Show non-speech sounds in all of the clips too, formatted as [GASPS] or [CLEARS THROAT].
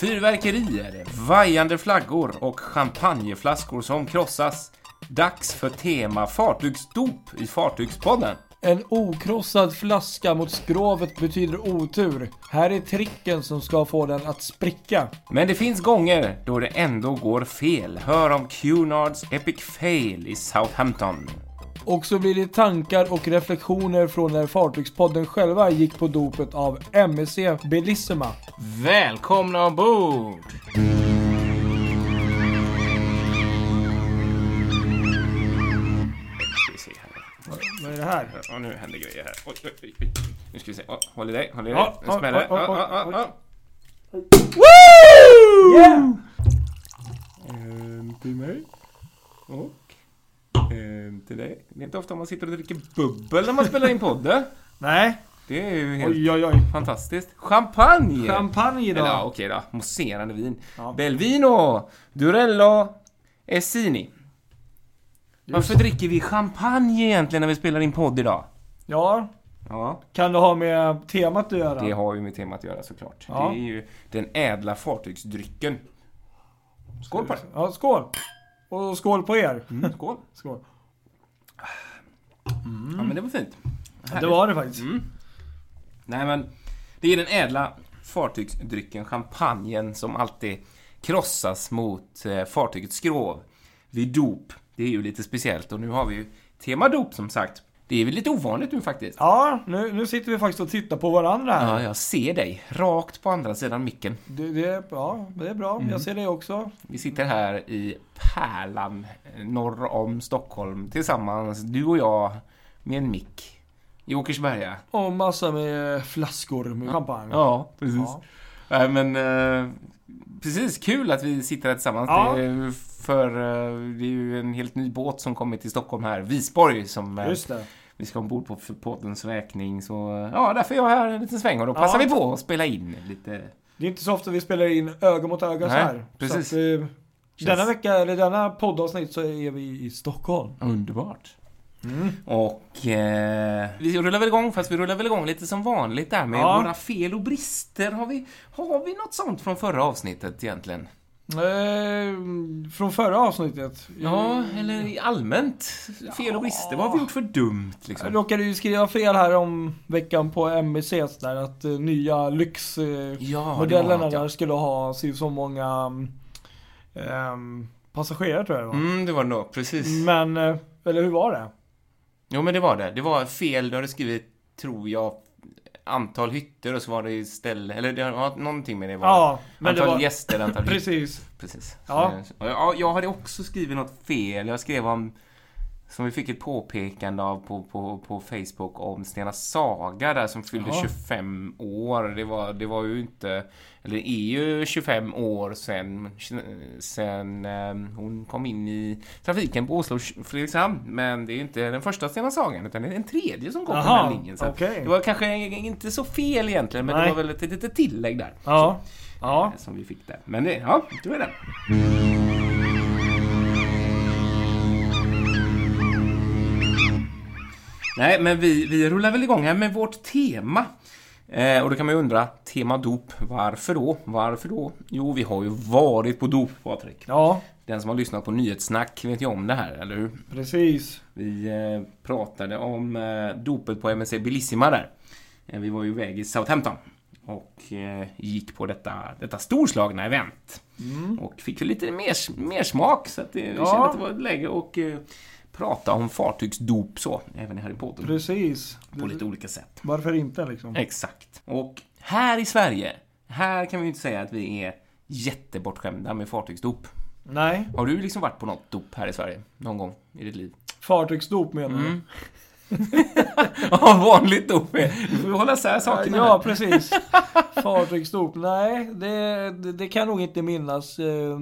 Fyrverkerier, vajande flaggor och champagneflaskor som krossas. Dags för tema fartygsdop i Fartygspodden. En okrossad flaska mot skrovet betyder otur. Här är tricken som ska få den att spricka. Men det finns gånger då det ändå går fel. Hör om Cunards Epic Fail i Southampton. Och så blir det tankar och reflektioner från när Fartygspodden själva gick på dopet av MSC Bellissima. Välkomna ombord! Vad är det här? Ja, nu händer grejer här. Oj, oj, oj, oj. Nu ska vi se. Oh, håll i dig, håll i dig. Nu smäller det. ja, ja, ja. ja. Yeah! En till mig. Och en till dig. Det är inte ofta man sitter och dricker bubbel när man spelar in podden. [LAUGHS] Nej. Det är ju helt Oj, oj, oj. fantastiskt. Champagne! Champagne Eller ja, okej då. Mousserande vin. Ja. Belvino, Durello, Essini. Varför dricker vi champagne egentligen när vi spelar in podd idag? Ja, Ja, kan det ha med temat att göra? det har ju med temat att göra såklart. Ja. Det är ju den ädla fartygsdrycken. Skål på det! Ja, skål! Och skål på er. Mm, skål! Skål. Ja, men det var fint. Det var det faktiskt. Mm. Nej, men det är den ädla fartygsdrycken, champagnen, som alltid krossas mot eh, fartygets skrov vid dop. Det är ju lite speciellt och nu har vi ju tema dop som sagt. Det är väl lite ovanligt nu faktiskt. Ja, nu, nu sitter vi faktiskt och tittar på varandra här. Ja, jag ser dig rakt på andra sidan micken. Det, det, ja, det är bra. Mm. Jag ser det också. Vi sitter här i Pärlan norr om Stockholm tillsammans, du och jag, med en mick i Åkersberga. Och massa med flaskor med champagne. Ja, precis. Ja. Nej, men eh, precis, kul att vi sitter här tillsammans. Ja. Det för eh, det är ju en helt ny båt som kommer till Stockholm här, Visborg, som eh, Just det. Vi ska ombord på båtens räkning. Så eh, ja, därför är jag här en liten sväng och då Ja. passar vi på att spela in lite. Det är inte så ofta vi spelar in öga mot öga så Nej, här. precis. Så att, eh, denna vecka, eller denna poddavsnitt så är vi i Stockholm. Underbart. Mm. Och eh, vi rullar väl igång, fast vi rullar väl igång lite som vanligt där med Ja. våra fel och brister. Har vi, har vi något sånt från förra avsnittet egentligen? Eh, från förra avsnittet. Ja, eller allmänt fel och brister. Vad har vi gjort för dumt Jag liksom? råkade ju skriva fel här om veckan på MBC där att eh, nya lyxmodellerna eh, Ja, där skulle ha si så många um, passagerare tror jag det var. Mm, det var det nog. Precis. Men, eh, eller hur var det? Jo, men det var det. Det var fel. Du hade skrivit, tror jag, antal hytter och så var det istället... Eller det var någonting med det var. Ja, men antal det var... gäster, antal. [LAUGHS] Precis. Precis. Ja. Så, ja, jag hade också skrivit något fel. Jag skrev om, som vi fick ett påpekande av på, på, på Facebook, om Stena Saga där som fyllde Ja. 25 år. Det var, det var ju inte, eller det är ju 25 år sen, sen eh, hon kom in i trafiken på Oslo-Fredrikshamn. Men det är inte den första Stena Sagan, utan det är den tredje som kom på den Jaha, här linjen. Så okej. Det var kanske inte så fel egentligen, men Nej. det var väl ett litet tillägg där. Ja. Ja. Som vi fick där. Men det, ja, det var det. Nej, men vi, vi rullar väl igång här med vårt tema. Eh, och då kan man ju undra, tema dop, varför då? Varför då? Jo, vi har ju varit på dop, Patrik. Ja, Den som har lyssnat på nyhetssnack vet ju om det här, eller hur? precis. Vi eh, pratade om eh, dopet på MSC Bellissima där. Eh, vi var ju iväg i Southampton och eh, gick på detta, detta storslagna event. Och fick ju lite mer, mer smak så att det, vi Ja. kände att det var ett läge eh, prata om fartygsdop så, även i Harry Potter. Precis. På lite olika sätt. Varför inte liksom? Exakt. Och här i Sverige, här kan vi ju inte säga att vi är jättebortskämda med fartygsdop. Nej. Har du liksom varit på något dop här i Sverige någon gång i ditt liv? Fartygsdop menar du? Mm. [LAUGHS] Ja, vanligt dop är... Du får hålla isär sakerna. Ja, här. precis. [LAUGHS] Fartygsdop. Nej, det, det, det kan nog inte minnas. Eh,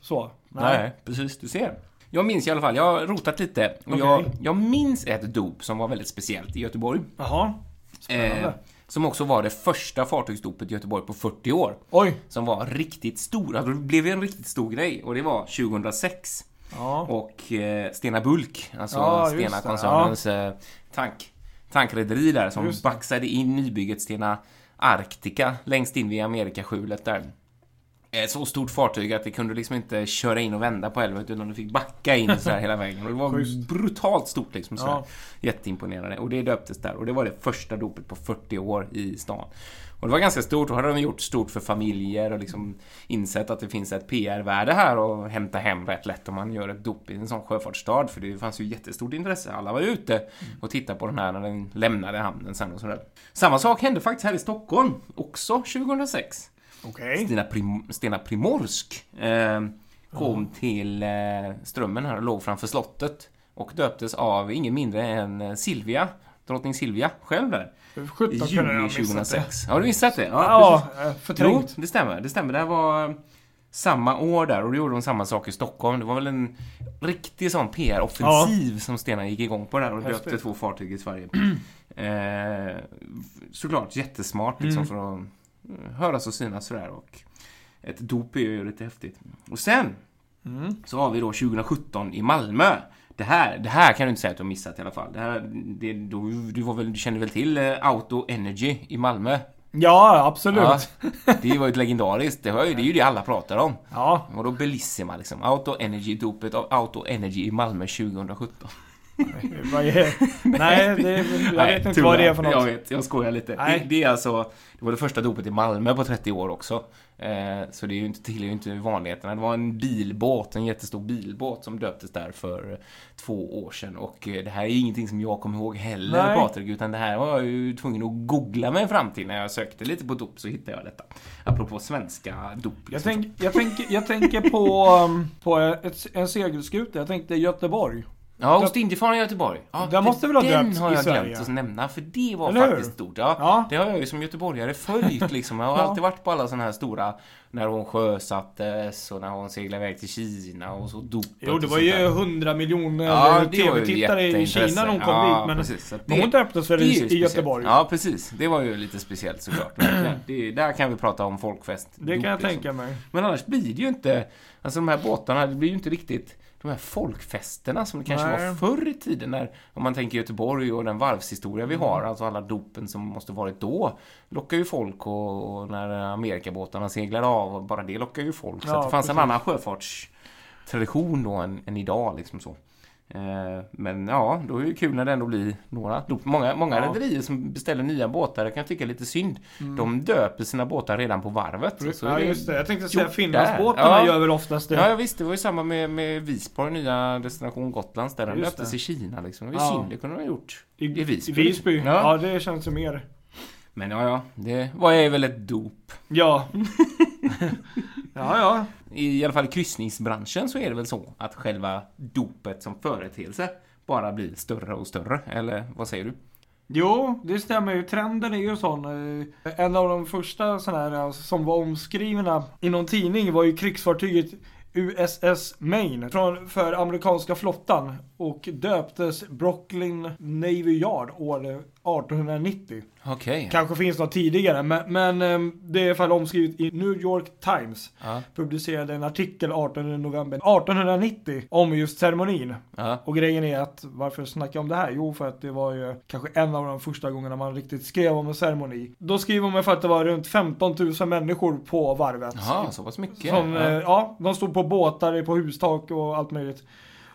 så. Nej, precis. Du ser. Jag minns i alla fall, jag har rotat lite. Och Okej. jag, jag minns ett dop som var väldigt speciellt i Göteborg. Jaha. Spännande. Eh, som också var det första fartygsdopet i Göteborg på 40 år. Oj. Som var riktigt stor. Alltså, det blev en riktigt stor grej. Och det var 2006. Ja. Och eh, Stena Bulk, alltså Ja. Stena-koncernens eh, tank, tankrederi där som Just baxade in nybygget Stena Arctica längst in vid Amerikaskjulet där. Ett så stort fartyg att det kunde liksom inte köra in och vända på älven utan det fick backa in så här hela vägen. Och det var Schysst. brutalt stort liksom. Så Ja. Jätteimponerande. Och det döptes där. Och det var det första dopet på 40 år i stan. Och det var ganska stort. Och hade de gjort stort för familjer och liksom insett att det finns ett PR-värde här och hämta hem rätt lätt om man gör ett dop i en sån sjöfartsstad. För det fanns ju jättestort intresse. Alla var ute och tittade på den här när den lämnade hamnen sen och sådär. Samma sak hände faktiskt här i Stockholm. Också 2006. Okej. Stina, Prim Stena Primorsk eh, kom till eh, Strömmen här och låg framför slottet och döptes av ingen mindre än eh, Silvia, drottning Silvia själv där. I 17 kunde jag ha juni missat det. 2006. Har du missat det? Ja, precis. eh, Jo, förträngt. det stämmer. Det stämmer. Det här var eh, samma år där och då gjorde de samma sak i Stockholm. Det var väl en riktig sån PR-offensiv som Stena gick igång på där och döpte två fartyg i Sverige. [CLEARS THROAT] eh, såklart jättesmart liksom Mm. för att höras och synas sådär och ett dop är ju lite häftigt. Och sen Mm. så har vi då 2017 i Malmö. Det här, det här kan du inte säga att du har missat i alla fall. Det här, det, du, du, var väl, du känner väl till eh, Auto Energy i Malmö? Ja, absolut. Ja. det var ju ett legendariskt. Det, var ju, det är ju det alla pratar om. ja. Och då Bellissima liksom. Auto Energy-dopet av Auto Energy i Malmö 2017. Vad är... [LAUGHS] Nej, det, jag vet inte vad det är för något. Jag vet, jag skojar lite. Nej. Det, det är alltså, det var det första dopet i Malmö på 30 år också. Eh, så det är ju inte, tillhör ju inte vanligheterna. Det var en bilbåt, en jättestor bilbåt som döptes där för två år sedan. Och eh, det här är ingenting som jag kommer ihåg heller, Nej. Patrik. Utan det här var jag ju tvungen att googla mig fram till när jag sökte lite på dop så hittade jag detta. Apropå svenska dop. Jag, liksom. tänk, jag, tänker, jag tänker på, [LAUGHS] um, på ett, en segelskuta. Jag tänkte Göteborg. Ja, Ostindiefararen i Göteborg. Ja, Den måste väl ha den döpts har i jag Sverige? glömt att nämna, för det var Eller hur? faktiskt stort. Ja, Ja. Det har jag ju som göteborgare följt [LAUGHS] liksom. Jag har alltid varit på alla sådana här stora, när hon sjösattes och när hon seglade iväg till Kina och så dopet Jo, det och var sånt ju där. 100 miljoner Ja, det var ju tv-tittare i jätteintresse. Kina när hon kom ja, dit. Men, precis. Så att hon döptes väl det är ju i, i speciellt. Göteborg? Ja, precis. Det var ju lite speciellt såklart. verkligen. det, där kan vi prata om folkfest. Det kan dop, jag liksom. tänka mig. Men annars blir det ju inte, alltså de här båtarna, det blir ju inte riktigt de här folkfesterna som det kanske Nej. var förr i tiden när, om man tänker Göteborg och den varvshistoria vi har, alltså alla dopen som måste varit då, lockar ju folk och, och när Amerikabåtarna seglar av, och bara det lockar ju folk. Så Ja, att det fanns en precis. annan sjöfartstradition då än, än idag liksom så. Eh, Men ja, då är det kul när det ändå blir några dop. Många, många Ja. rederier som beställer nya båtar, det kan jag tycka är lite synd. De döper sina båtar redan på varvet. Så Mm. ja, just det. Jag tänkte säga Finlandsbåtarna. Ja. gör väl oftast det. Ja, visst, det var ju samma med, med Visborg, nya destination Gotlands, där den döptes i Kina liksom. Det var ju Ja. synd, det kunde de ha gjort. I, i Visby. I Visby. Ja. Ja. det känns ju mer. Men ja, ja, det var ju väl ett dop. Ja. [LAUGHS] ja, ja. I alla fall i kryssningsbranschen så är det väl så att själva dopet som företeelse bara blir större och större, eller vad säger du? Jo, det stämmer ju. Trenden är ju sån. Eh, en av de första sådana här alltså, som var omskrivna i någon tidning var ju krigsfartyget USS Maine från, för amerikanska flottan och döptes Brooklyn Navy Yard år 1890. Okej. Kanske finns något tidigare, men, men eh, det är i alla fall omskrivet i New York Times. Ja, Publicerade en artikel 18 november 1890 om just ceremonin. ja. Och grejen är att, varför snackar jag om det här? Jo, för att det var ju kanske en av de första gångerna man riktigt skrev om en ceremoni. Då skriver man för att det var runt 15 000 människor på varvet. Jaha, så pass mycket. Som, eh, ja, de stod på båtar, på hustak och allt möjligt.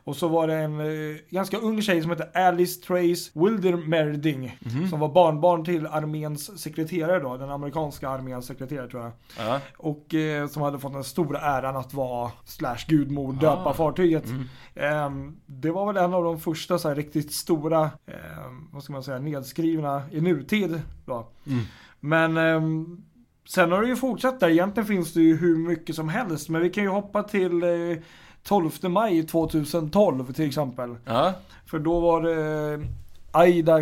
Och så var det en eh, ganska ung tjej som hette Alice Trace Wildermerding. Mhm. Som var barnbarn till arméns sekreterare då, den amerikanska arméns sekreterare tror jag. ja. Och eh, som hade fått den stora äran att vara slash gudmor döpa Ah. fartyget. Mm. Ehm, det var väl en av de första så här, riktigt stora, ehm, vad ska man säga, nedskrivna i nutid. Då. Mm. Men ehm, sen har det ju fortsatt där. Egentligen finns det ju hur mycket som helst. Men vi kan ju hoppa till eh, 12 maj 2012 till exempel. Ja, För då var det eh, Aida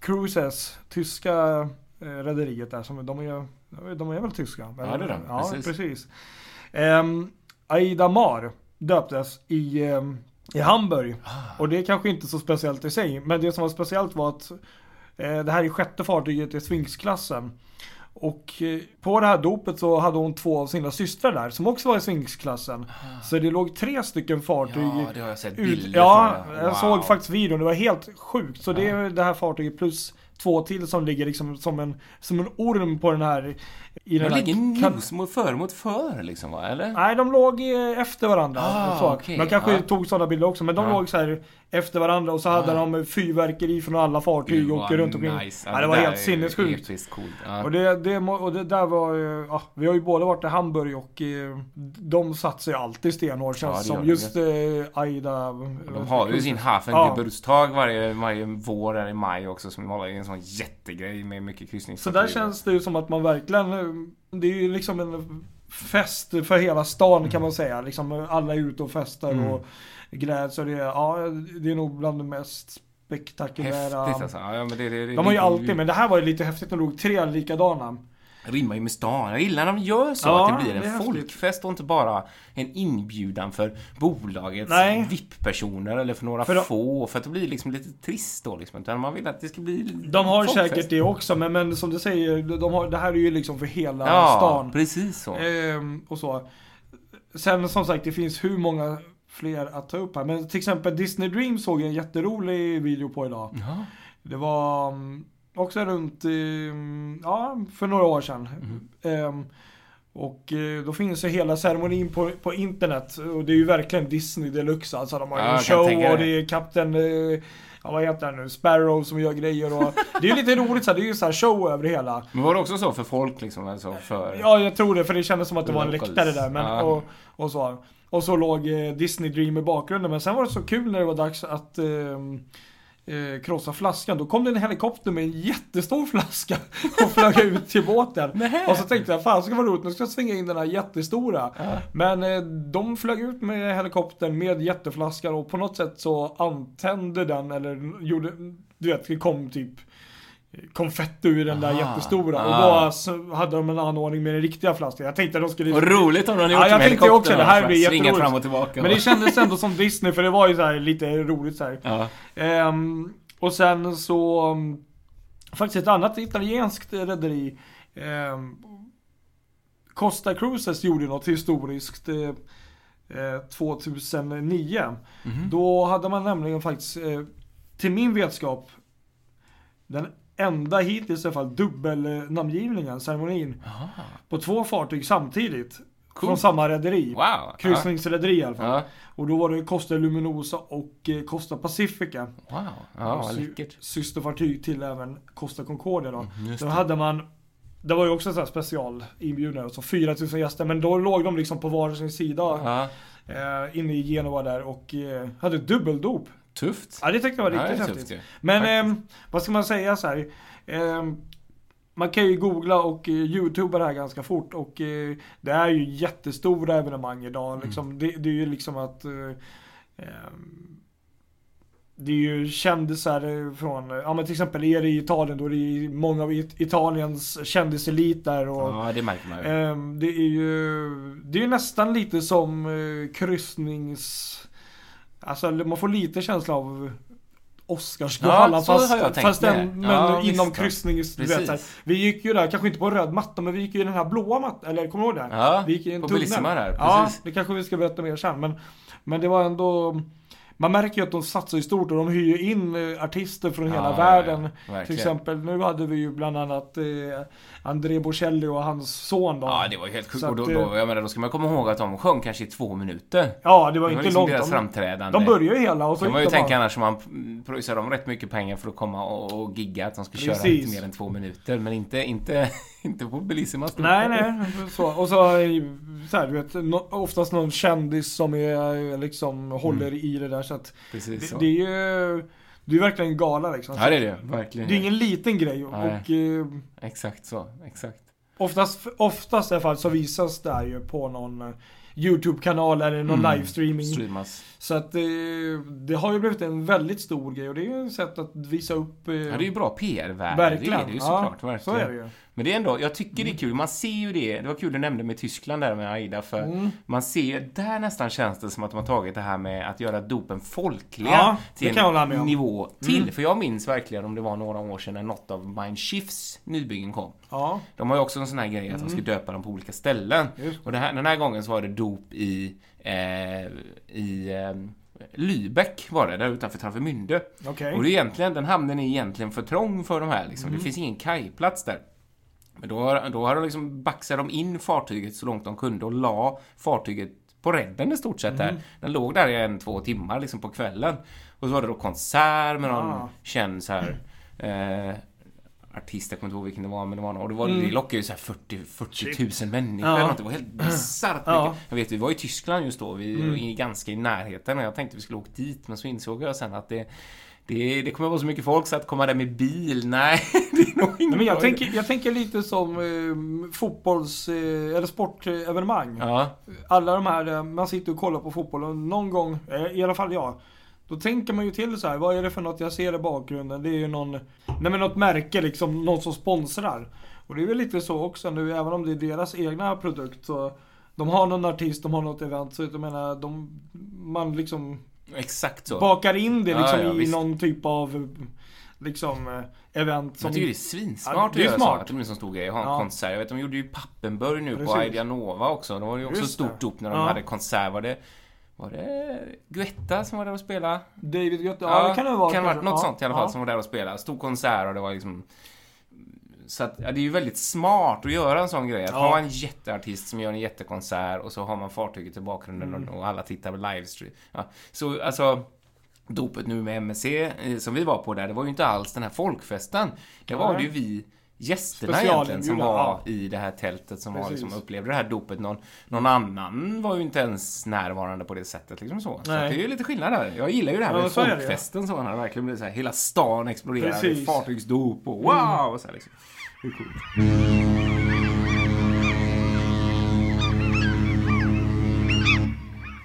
Cruises, tyska eh, rederiet där. Som, de, är, de är väl tyska? Ja, det är de. Ja, Precis. precis. Ehm, Aida Mar döptes i, ehm, i Hamburg. Ah. Och det är kanske inte så speciellt i sig. Men det som var speciellt var att eh, det här är sjätte fartyget i Sphinx-klassen. Och eh, på det här dopet så hade hon två av sina systrar där som också var i Sphinx-klassen. Så det låg tre stycken fartyg Ah. ja, det har jag sett ut, bilder ja, från. jag såg faktiskt videon. Det var helt sjukt. Så det är det här fartyget plus två till som ligger liksom som en, som en orm på den här... I De den här ligger nos mot för mot för liksom va, eller? Nej, de låg eh, efter varandra. Ah, okej, de kanske ja. tog sådana bilder också, men de Ja. låg så här efter varandra och så hade Ah. de fyrverkeri från alla fartyg och runt omkring. nice. Ja, det var helt är sinnessjukt. Ja. Och det, det, och det där var ju, ja, vi har ju båda varit i Hamburg och eh, de satsar ju alltid stenhårt Ja, känns det som. Just eh, Aida. De har ju sin Hafengeburtstag varje, varje vår där i maj också som håller i en sån jättegrej med mycket Så kryssningsfartyg. där känns det ju som att man verkligen, eh, det är ju liksom en fest för hela stan kan man säga. Liksom alla är ute och festar Mm. och gläds och det, är- ja, det är nog bland det mest spektakulära. Häftigt alltså. Ja, men det, det, det, De har ju alltid, men det här var ju lite häftigt när de låg tre likadana. Rimmar ju med stan. Jag gillar när de gör så. Ja, att det blir en det folkfest och inte bara en inbjudan för bolagets. VIP-personer eller för några För de- få. För att det blir liksom lite trist då liksom. Utan man vill att det ska bli De har folkfest. säkert det också, men, men som du säger, de har, det här är ju liksom för hela Ja, stan. precis så. Ehm, och så. Sen som sagt, det finns hur många fler att ta upp här. Men till exempel Disney Dream såg jag en jätterolig video på idag. Ja. Det var mm, också runt, mm, ja, för några år sedan. Ehm, och eh, då finns ju hela ceremonin på, på internet. Och det är ju verkligen Disney deluxe. Alltså de har ju Ja, en show och det. är kapten, eh, ja vad heter han nu, Sparrow som gör grejer och Det är ju lite roligt så här, det är ju så här show över det hela. Men var det också så för folk liksom? Alltså för... Ja, jag tror det, för det kändes som att det var en läktare där. Men, Ja. och, och så. Och så låg eh, Disney Dream i bakgrunden. Men sen var det så kul när det var dags att ehm, eh, krossa flaskan. Då kom det en helikopter med en jättestor flaska [LAUGHS] och flög ut till båten. Nähä. Och så tänkte jag, fan ska vara roligt, nu ska jag svinga in den här jättestora. Ja. Men eh, de flög ut med helikoptern med jätteflaskan och på något sätt så antände den eller gjorde, du vet, det kom typ konfetti ur den där Ah, jättestora. ah. Och då hade de en anordning med den riktiga flaskan. Jag tänkte att de skulle... Vad roligt om de hade gjort Ja, jag tänkte också det här blir jätteroligt. fram och tillbaka. Men det kändes ändå som Disney för det var ju så lite roligt så här. Ja. Ehm, och sen så um, faktiskt ett annat italienskt rederi ehm, Costa Cruises gjorde något historiskt eh, eh, 2009. Mhm. Då hade man nämligen faktiskt eh, till min vetskap den enda hittills i alla fall dubbelnamngivningen, ceremonin, Aha. på två fartyg samtidigt. Cool. Från samma rederi. Wow. Kryssningsrederi i alla fall. Ja. Och då var det Costa Luminosa och eh, Costa Pacifica. Wow. Ja, Sy- läckert. Systerfartyg till även Costa Concordia då. Mm, Då hade man det var ju också så här special inbjudna, alltså 4000 gäster, men då låg de liksom på varsin sida Ja. eh, inne i Genova där och eh, hade dubbeldop. Tufft. Ja det tyckte jag var Ja, riktigt är häftigt. Men eh, vad ska man säga så här? Eh, man kan ju googla och eh, youtuba det här ganska fort och eh, det är ju jättestora evenemang idag. Mm. Liksom, det, det är ju liksom att eh, ehm, det är ju kändisar från, ja men till exempel är det i Italien då är det ju många av It- Italiens kändiselit där och Ja, det märker man ju. Ehm, det är ju Det är ju nästan lite som eh, kryssnings Alltså man får lite känsla av Oscarsgalan Ja, fast, har jag tänkt fast den, men Ja, inom visst kryssnings du vet, så här, Vi gick ju där, kanske inte på röd matta men vi gick ju i den här blåa mattan, eller kommer du ihåg det? Ja, vi gick i en på. Bellissima där, Ja, det kanske vi ska berätta mer sen men Men det var ändå Man märker ju att de satsar ju stort och de hyr ju in eh, artister från hela Ja, världen ja. Till exempel, nu hade vi ju bland annat eh, André Bocelli och hans son då. Ja, det var ju helt sjukt. Och då, då, eh, jag menar, då ska man komma ihåg att de sjöng kanske i två minuter. Ja, det var Det var inte liksom långt. deras De, framträdande. de började ju hela och så kan man ju tänka bara- annars om man pröjsar dem rätt mycket pengar för att komma och, och gigga att de ska köra Precis. inte mer än två minuter. Men inte, inte, [LAUGHS] inte på Bellissima stort. Nej, nej. Så, och så, så här, du vet, oftast någon kändis som är liksom håller i det där så att Precis det, så. det är ju det är verkligen en gala liksom. ja, det är det. Verkligen. Det är ingen liten grej och, och eh, Exakt så. Exakt. oftast, oftast i alla fall så visas det här ju på någon eh, YouTube-kanal eller någon Mm. livestreaming. Streamas. Så att eh, det har ju blivit en väldigt stor grej och det är ju ett sätt att visa upp eh, Ja, det är ju bra PR-värde. Verkligen. Det är det ju ja, såklart. verkligen. så är det ju. Men det är ändå, jag tycker det är kul. Man ser ju det. Det var kul du nämnde med Tyskland där med Aida. För Mm. man ser, där nästan känns det som att de har tagit det här med att göra dopen folkliga Ja, till en nivå till. Mm. För jag minns verkligen om det var några år sedan när något av Mind Shifts nybyggen kom. Ja, De har ju också en sån här grej att de ska döpa dem på olika ställen. Mm. just Och här, den här gången så var det dop i, i eh, Lübeck var det, där utanför Travemünde. Okej. Och det är egentligen, den hamnen är egentligen för trång för de här liksom. Det finns ingen kajplats där. Men då, har- då har de liksom baxat de in fartyget så långt de kunde och la fartyget på redden i stort sett där. Den låg där i en, två timmar liksom på kvällen. Och så var det då konsert med någon Ah. känd så här [CLEARS THROAT] eh, artist, jag kommer inte ihåg vilken det var, men det var någon. Och det, var, Mm. det lockade ju så här 40, 40 000 människor Ja. Det var helt bisarrt Ja. Jag vet, vi var i Tyskland just då. Vi Mm. var i- ganska i närheten och jag tänkte vi skulle åka dit. Men så insåg jag sen att det, det, det kommer vara så mycket folk så att komma där med bil, [LAUGHS] nej, det är nog ingen men jag, tänker, jag tänker lite som eh, fotbolls eh, eller sportevenemang. Ja, Alla de här, eh, man sitter och kollar på fotboll och någon gång, eh, i alla fall jag. Då tänker man ju till så här, vad är det för något jag ser i bakgrunden? Det är ju någon, nej men något märke liksom, någon som sponsrar. Och det är väl lite så också nu, även om det är deras egna produkt så de har någon artist, de har något event, så jag menar, de, man liksom exakt så. bakar in det Ja, liksom ja, i visst. någon typ av liksom eh, event som... Jag tycker det är svinsmart Ja, att det är göra så. smart. Att de liksom stod och ha en Ja. konsert. Jag vet, de gjorde ju Pappenburg nu på Precis. Ideanova också. Det var ju också Just stort det. dop när de Ja. hade konsert. Var det, var det Guetta som var där och spelade? David Guetta, ja, det kan det vara. Kan ha varit något Ja, sånt i alla fall ja. som var där och spelade. Stor konsert och det var liksom... Så att, ja, det är ju väldigt smart att göra en sån grej. Att Ja. ha en jätteartist som gör en jättekonsert och så har man fartyget i bakgrunden Mm. och, och alla tittar på livestream. Ja. Så alltså... Dopet nu med MSC eh, som vi var på där, det var ju inte alls den här folkfesten. Det var det ju vi gästerna egentligen som var ja. i det här tältet som var liksom, upplevde det här dopet. Någon, någon annan var ju inte ens närvarande på det sättet. Liksom så så det är ju lite skillnad där. Jag gillar ju det här Ja, med ju. folkfesten så det verkligen blir så här, hela stan exploderar. Precis. Fartygsdop och wow! Och så här, liksom. Det är coolt.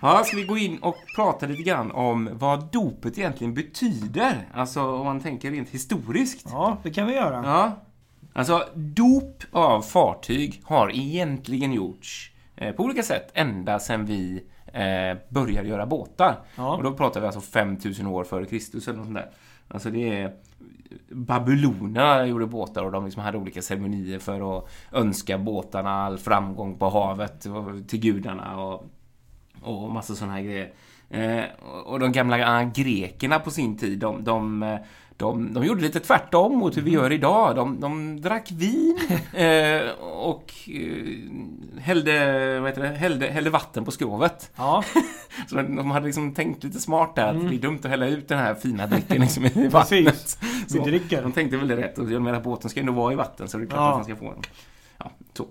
Ja, ska vi gå in och prata lite grann om vad dopet egentligen betyder? Alltså om man tänker rent historiskt. Ja, det kan vi göra. Ja. Alltså, dop av fartyg har egentligen gjorts eh, på olika sätt ända sedan vi eh, började göra båtar. Ja. Och då pratar vi alltså 5000 år före Kristus eller något sånt där. Alltså det är... Babylonerna gjorde båtar och de liksom hade olika ceremonier för att önska båtarna all framgång på havet och till gudarna och, och massa sådana här grejer. Eh, och- de gamla grekerna på sin tid, de, de, eh, de, de gjorde lite tvärtom mot hur vi gör idag. De, de drack vin [LAUGHS] eh, och eh, hällde, vad heter det, hällde, hällde vatten på skrovet. Ja, [LAUGHS] Så de hade liksom tänkt lite smart där, att det är dumt att hälla ut den här fina drycken liksom i [LAUGHS] vattnet. Vi Så, dricker. De tänkte väl det rätt. Och jag menar, båten ska ändå vara i vatten, så det är klart Ja. att man ska få den. Ja, så.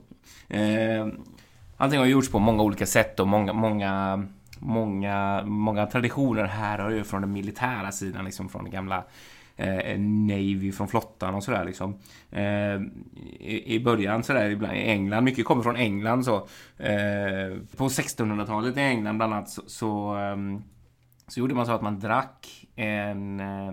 Eh, allting har gjorts på många olika sätt och många, många, många, många traditioner här har ju från den militära sidan, liksom från den gamla eh, Navy, från flottan och sådär liksom. Eh, i, I början sådär, ibland i England, mycket kommer från England så. Eh, på 1600-talet i England bland annat så, så, ehm, så gjorde man så att man drack en eh,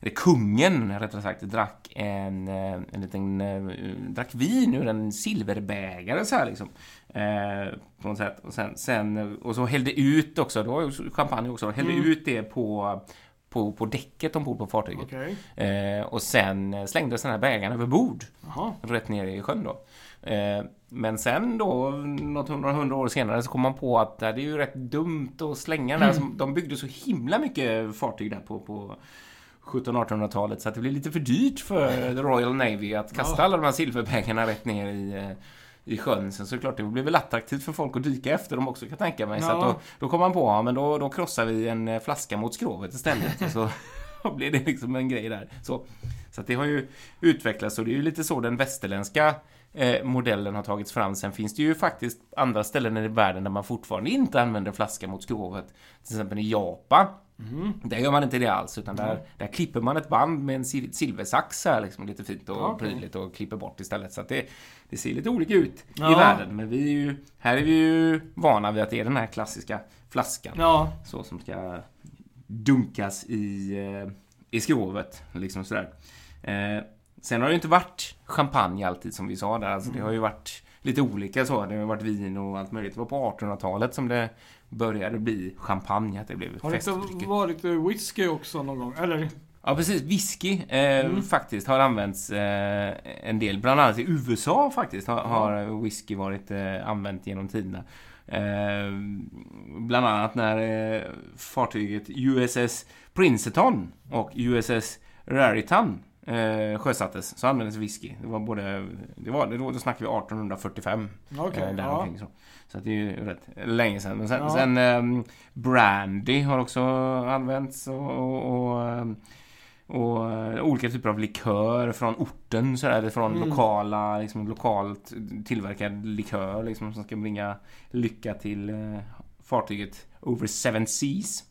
eller kungen rättare sagt, drack en, eh, en liten, eh, drack vin ur en silverbägare så här liksom. Eh, på något sätt. Och, sen, sen, och så hällde ut också, ju champagne också, hällde Mm. ut det på, på, på däcket ombord på fartyget. Okej. Eh, och sen slängdes den här bägaren över bord Jaha. rätt ner i sjön då. Eh, men sen då, något hundra, hundra år senare, så kom man på att det är ju rätt dumt att slänga den. Mm. De byggde så himla mycket fartyg där på, på 1700-1800-talet så att det blev lite för dyrt för The [LAUGHS] Royal Navy att kasta Ja. alla de här silverpengarna rätt ner i, eh, i sjön. Sen så är det klart, det blir väl attraktivt för folk att dyka efter dem också kan jag tänka mig. Så Ja. att då, då kom man på, ja men då, då krossar vi en eh, flaska mot skrovet istället. Och så [LAUGHS] blev det liksom en grej där. Så, så det har ju utvecklats och det är ju lite så den västerländska eh, modellen har tagits fram. Sen finns det ju faktiskt andra ställen i världen där man fortfarande inte använder flaska mot skrovet. Till exempel i Japan. Mm. Där gör man inte det alls, utan där, där klipper man ett band med en sil- silversax här, liksom, lite fint och Okej. prydligt och klipper bort istället. Så att det, det ser lite olika ut i Ja. världen. Men vi är ju, här är vi ju vana vid att det är den här klassiska flaskan. Ja, Så som ska dunkas i, eh, i skrovet. Liksom sådär. Eh, sen har det ju inte varit champagne alltid som vi sa där. Alltså, Det har ju varit lite olika så. Det har varit vin och allt möjligt. Det var på 1800-talet som det började bli champagne. Att det blev har det inte varit eh, whisky också någon gång? Eller? Ja, precis. Whisky eh, faktiskt har använts eh, en del. Bland annat i USA faktiskt har, har whisky varit eh, använt genom tiderna. Eh, bland annat när eh, fartyget USS Princeton och USS Raritan eh, sjösattes så användes whisky. Det var både... Det var, då, snackar vi 1845. Okej, eh, ja. så. Så att det är ju rätt länge sedan. Men sen, Ja. sen ehm, brandy har också använts och, och, och, ehm, och eh, olika typer av likör från orten så där, från Mm. lokala, liksom lokalt tillverkad likör liksom som ska bringa lycka till eh, fartyget Over Seven Seas.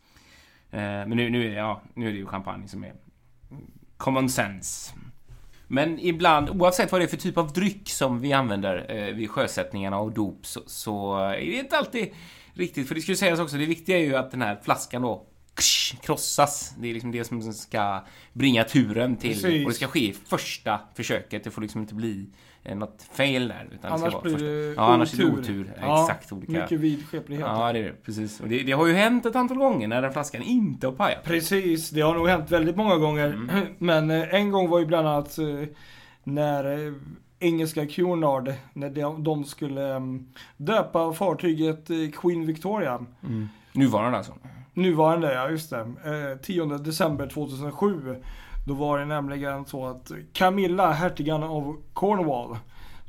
Eh, men nu, nu, är det, ja, nu är det ju champagne som är common sense. Men ibland, oavsett vad det är för typ av dryck som vi använder eh, vid sjösättningarna och dop, så, så är det inte alltid riktigt. För det ju sägas också, det viktiga är ju att den här flaskan då krossas. Det är liksom det som ska bringa turen till. Precis. Och det ska ske i första försöket. Det får liksom inte bli något fail där. Utan det Annars vara blir det Ja, annars är det otur. otur. Ja, Exakt olika. Mycket vidskeplighet. Ja, det är det. Precis. Och det, det har ju hänt ett antal gånger när den flaskan inte har pajat. Precis, det har nog hänt väldigt många gånger. Mm. [CLEARS THROAT] Men eh, en gång var ju bland annat eh, när eh, engelska Cunard, när de, de skulle eh, döpa fartyget eh, Queen Victoria. Mm. Nuvarande alltså. Nuvarande, ja just det. Eh, 10 december 2007. Då var det nämligen så att Camilla, hertigan av Cornwall,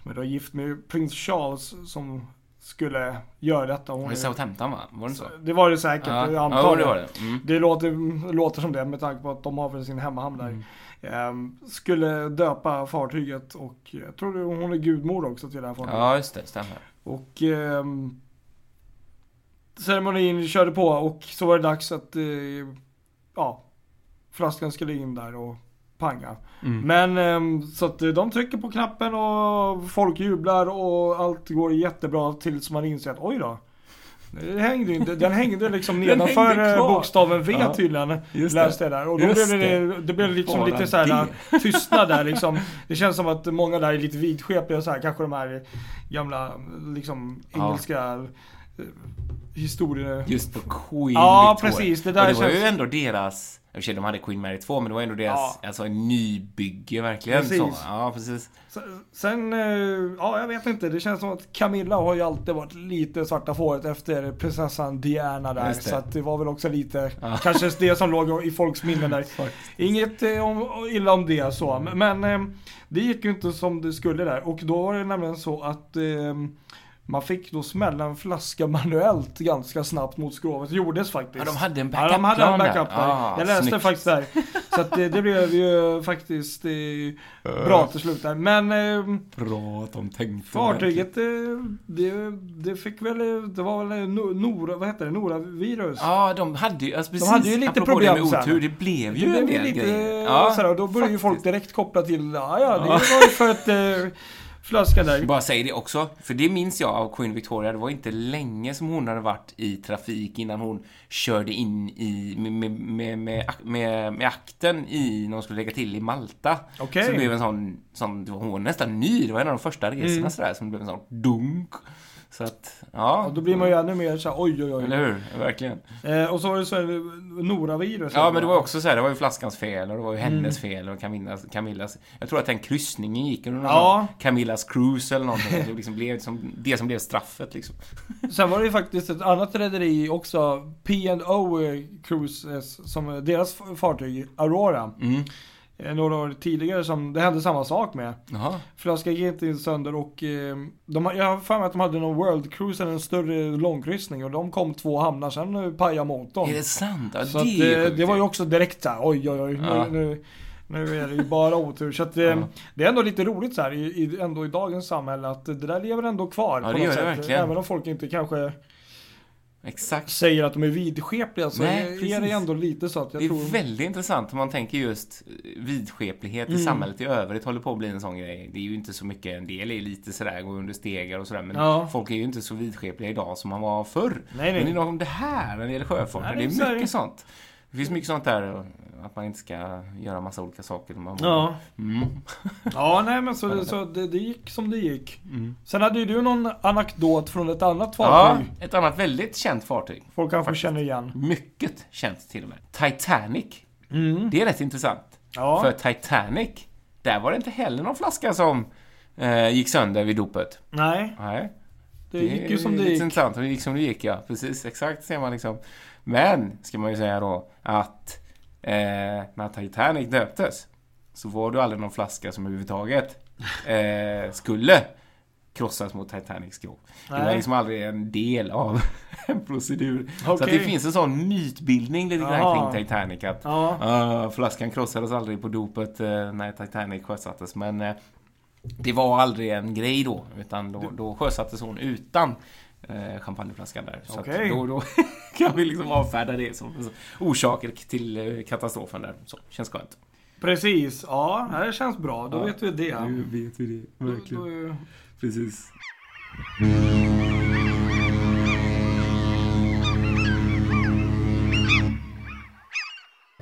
som är då gift med prins Charles, som skulle göra detta. Hon är- Southampton va? Var det så? det var det säkert, jag ja, antar ja, det. var det. Mm. Det låter, låter som det med tanke på att de har väl sin hemmahamn där. Mm. Ehm, skulle döpa fartyget och jag tror hon är gudmor också till det här fartyget. Ja, just det. Stämmer. Och ehm, ceremonin körde på och så var det dags att eh, ja, flaskan skulle in där och panga. Mm. Men ehm, så att eh, de trycker på knappen och folk jublar och allt går jättebra tills man inser att oj då. Det hängde ju inte, den hängde liksom [LAUGHS] Den nedanför eh, bokstaven V Ja. tydligen. Just. Läste jag där. Och då blev det, det blev liksom Bara lite så här det. tystnad där liksom. Det känns som att många där är lite vidskepliga så här. Kanske de här gamla liksom Ja. engelska eh, historier. Just på Queen Ja, Victoria. precis. Det Och där det var ju känns... ändå deras... Och för sig, de hade Queen Mary 2, men det var ändå deras Ja. alltså, nybygge verkligen. Precis. Så. Ja, precis. Sen- eh, ja jag vet inte. Det känns som att Camilla har ju alltid varit lite svarta fåret efter prinsessan Diana där. Så att det var väl också lite, Ja. [LAUGHS] kanske det som låg i folks minnen där. Inget eh, om, illa om det så, men eh, det gick ju inte som det skulle där. Och då var det nämligen så att man fick då smälla en flaska [LAUGHS] manuellt ganska snabbt mot skrovet. Det gjordes faktiskt. Ja, de hade en Ja, de hade en backup-plan backup där. Ah, jag läste snyggt. faktiskt där. Så att det, det blev ju faktiskt eh, bra till slut där. Men eh, Bra att de tänkte. fartyget, eh, det, det fick väl, eh, det var väl eh, No- Nora, vad heter det, Nora-virus. Ja, de hade ju, alltså precis, hade ju lite problem det med sen. otur, det blev Det ju en blev ju del lite grejer. ja, sådär, och då började ju folk direkt koppla till, ja ja, det var ju för att eh, flaskan där. Bara säg det också, för det minns jag av Queen Victoria. Det var inte länge som hon hade varit i trafik innan hon körde in i, med, med, med, med, med, akten i, när hon skulle lägga till i Malta. Okej. Så det blev en sån, sån hon var nästan ny, det var en av de första resorna Mm. sådär, som blev en sån dunk. Så att, ja. Och då blir man ju ännu mer såhär, oj oj oj. Eller hur? Verkligen. Eh, och så var det så här, Nora-virus. Ja, men det var också så här, det var ju flaskans fel och det var ju hennes Mm. fel och Camillas, Camillas... Jag tror att den kryssningen gick under Ja. Camillas cruise eller någonting. Det liksom blev som, det som blev straffet liksom. Sen var det ju faktiskt ett annat rederi också, P&O Cruises, som deras fartyg, Aurora. Mm. Eh, Några år tidigare som det hände samma sak med. Flaskan gick inte sönder och eh, de, jag har för mig att de hade någon World Cruise, en större långkryssning och de kom två hamnar, sen eh, pajade motorn. Är det sant? Ja, Så det att, är det var ju också direkt såhär, oj oj oj, Ja. nu, nu, nu är det ju bara otur. Så att, Ja. det är ändå lite roligt så här i, ändå i dagens samhälle att det där lever ändå kvar. Ja, det gör det verkligen. Även om folk inte kanske Exakt. säger att de är vidskepliga så Nej, är, är det ändå lite så att jag Det är tror... väldigt intressant om man tänker just vidskeplighet i Mm. samhället i övrigt håller på att bli en sån grej. Det är ju inte så mycket, en del är lite sådär, går under stegar och sådär, men Ja. folk är ju inte så vidskepliga idag som man var förr. Nej, nej. Men inom det här, när det gäller sjöfarten, det är mycket här- sånt. Det finns mycket sånt där, att man inte ska göra massa olika saker. Man Ja. Mm. ja, nej men så, så det, det gick som det gick. Mm. Sen hade ju du någon anekdot från ett annat Ja, fartyg. ett annat väldigt känt fartyg. Folk kanske faktiskt. känner igen. Mycket känt till och med. Titanic. Mm. Det är rätt intressant. Ja. För Titanic, där var det inte heller någon flaska som eh, gick sönder vid dopet. Nej. Nej. Det gick ju som det gick. intressant, det gick som det gick ja. Precis, exakt ser man liksom. Men, ska man ju säga då, att eh, när Titanic döptes så var det aldrig någon flaska som överhuvudtaget [LAUGHS] eh, skulle krossas mot Titanics skrov. Det var liksom aldrig en del av [LAUGHS] en procedur. Så att det finns en sån mytbildning lite grann kring Titanic att ah, flaskan krossades aldrig på dopet eh, när Titanic sjösattes. Men eh, det var aldrig en grej då, utan då, då sjösattes hon utan eh, champagneflaskan där. Så Okej. då, då [LAUGHS] kan vi liksom avfärda det som orsaker till eh, katastrofen där. Så, känns skönt. Precis, ja det känns bra. Då Ja. vet vi det. Nu vet vi det, Då, då, Precis.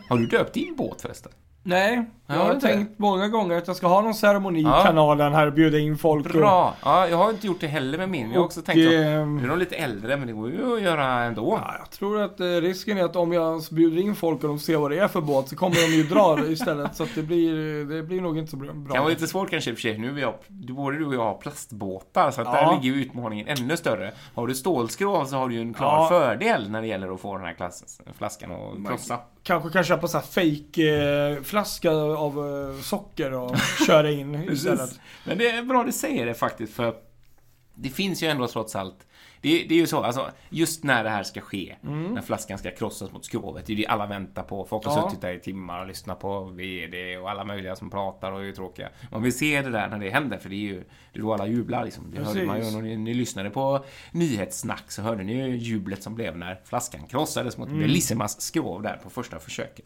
Har du döpt din båt förresten? Nej, jag Ja, har inte tänkt många gånger att jag ska ha någon ceremoni Ja. i kanalen här och bjuda in folk. Bra! Ja, jag har inte gjort det heller med min. Jag har också och, tänkt att ehm, nu är de lite äldre, men det går ju att göra ändå. Ja, jag tror att eh, risken är att om jag bjuder in folk och de ser vad det är för båt så kommer de ju dra [LAUGHS] istället. Så att det blir, det blir nog inte så bra. Det kan vara lite svårt kanske i och för sig. Nu har- både du och jag har plastbåtar, så att Ja. där ligger ju utmaningen ännu större. Har du stålskrov så har du ju en klar Ja. fördel när det gäller att få den här klass, flaskan att krossa. Kanske kan köpa så här fake eh, flaska av eh, socker och köra in [LAUGHS] istället. Men det är bra du säger det faktiskt, för det finns ju ändå trots allt det, det är ju så, alltså, just när det här ska ske, när flaskan ska krossas mot skrovet, det är det alla väntar på. Folk har Ja. suttit där i timmar och lyssnat på VD och alla möjliga som pratar och är tråkiga. Man vill se det där när det händer, för det är ju det är då alla jublar liksom. Det hörde man ju när ni, ni lyssnade på nyhetssnack så hörde ni ju jublet som blev när flaskan krossades mot Bellissimas skrov där på första försöket.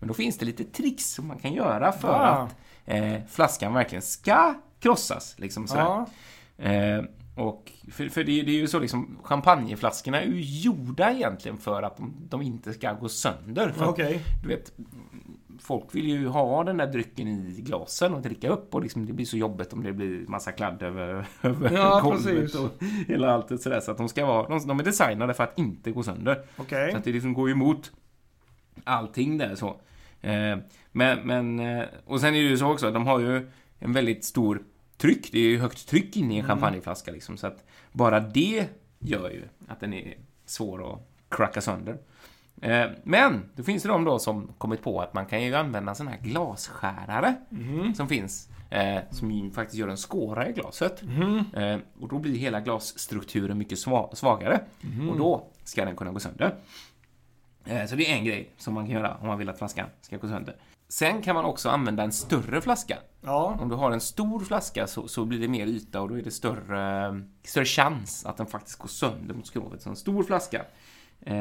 Men då finns det lite tricks som man kan göra för Ja. att eh, flaskan verkligen ska krossas. Liksom sådär. Ja, Eh, och för, för det, det är ju så liksom, champagneflaskorna är ju gjorda egentligen för att de, de inte ska gå sönder. För att, okej. du vet, folk vill ju ha den där drycken i glasen och dricka upp och liksom, det blir så jobbigt om det blir massa kladd över, [LAUGHS] över Ja, golvet precis. och hela allt det sådär. Så att de ska vara, de, de är designade för att inte gå sönder. Okej. Så att det liksom går emot allting där så. Eh, men, men, eh, och sen är det ju så också, att de har ju en väldigt stor tryck. Det är ju högt tryck inne i en champagneflaska liksom. Så att bara det gör ju att den är svår att cracka sönder. Eh, men, då finns det de då som kommit på att man kan ju använda sådana här glasskärare Mhm. som finns. Som faktiskt gör en skåra i glaset. Eh, och då blir hela glasstrukturen mycket sva- svagare. Och då ska den kunna gå sönder. Eh, så det är en grej som man kan göra om man vill att flaskan ska gå sönder. Sen kan man också använda en större flaska. Ja. Om du har en stor flaska så, så blir det mer yta och då är det större, större chans att den faktiskt går sönder mot skrovet. Så en stor flaska eh,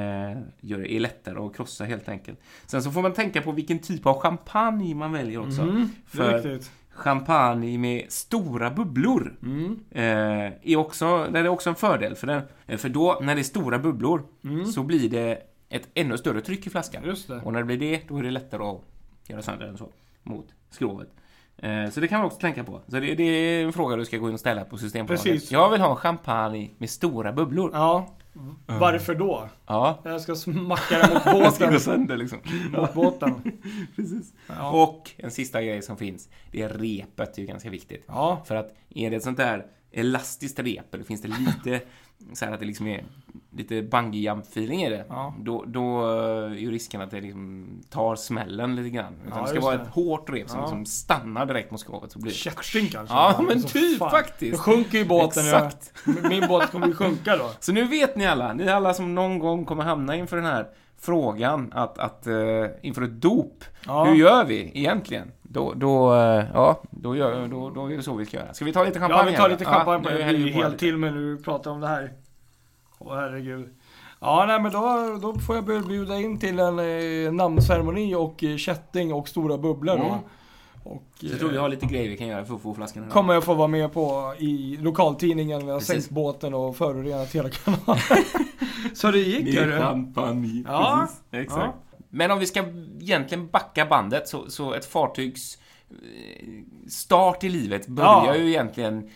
gör det är lättare att krossa helt enkelt. Sen så får man tänka på vilken typ av champagne man väljer också. Mm, det För champagne med stora bubblor Mm. eh, är också, där är också en fördel. För, den, eh, för då, när det är stora bubblor, Mm. så blir det ett ännu större tryck i flaskan. Just det. Och när det blir det, då är det lättare att göra sönder den så, mot skrovet. Eh, så det kan man också tänka på. Så det, det är en fråga du ska gå in och ställa på Systembolaget. Precis. Jag vill ha en champagne med stora bubblor. Ja. Varför då? Ja. Jag ska smacka den mot Den [LAUGHS] ska gå båten. sönder liksom. mot båten. [LAUGHS] Precis. Ja. Och en sista grej som finns, det är repet. Det är ganska viktigt. Ja. För att är det ett sånt där elastiskt rep, eller finns det lite så här att det liksom är lite bungee jump feeling i det, Ja. då, då är ju risken att det liksom tar smällen lite grann. Utan Ja, det ska vara det. ett hårt rep som Ja. liksom stannar direkt mot skrovet. Blir. Kätting kanske. Ja, men Så typ fan. faktiskt. Då sjunker ju båten. Exakt. Min båt kommer ju sjunka då. Så nu vet ni alla, ni alla som någon gång kommer hamna inför den här frågan att, att uh, inför ett dop, Ja. hur gör vi egentligen? Då, då, eh, ja, då, gör, då, då är det så vi ska göra. Ska vi ta lite champagne Ja, vi tar lite champagne nu häller Jag blir helt till mig när du pratar om det här. Åh herregud. Ja, nej men då, då får jag bjuda in till en eh, namnceremoni och eh, kätting och stora bubblor då. Och, Så jag tror vi eh, har lite grejer vi kan göra för att få flaskan här. kommer jag få vara med på i lokaltidningen. Vi har Precis. sänkt båten och förorenat hela kanalen. [LAUGHS] Så det gick ju. Med champagne. Ja. Precis. Exakt. Men om vi ska egentligen backa bandet så, så ett fartygs eh, start i livet börjar Ja. ju egentligen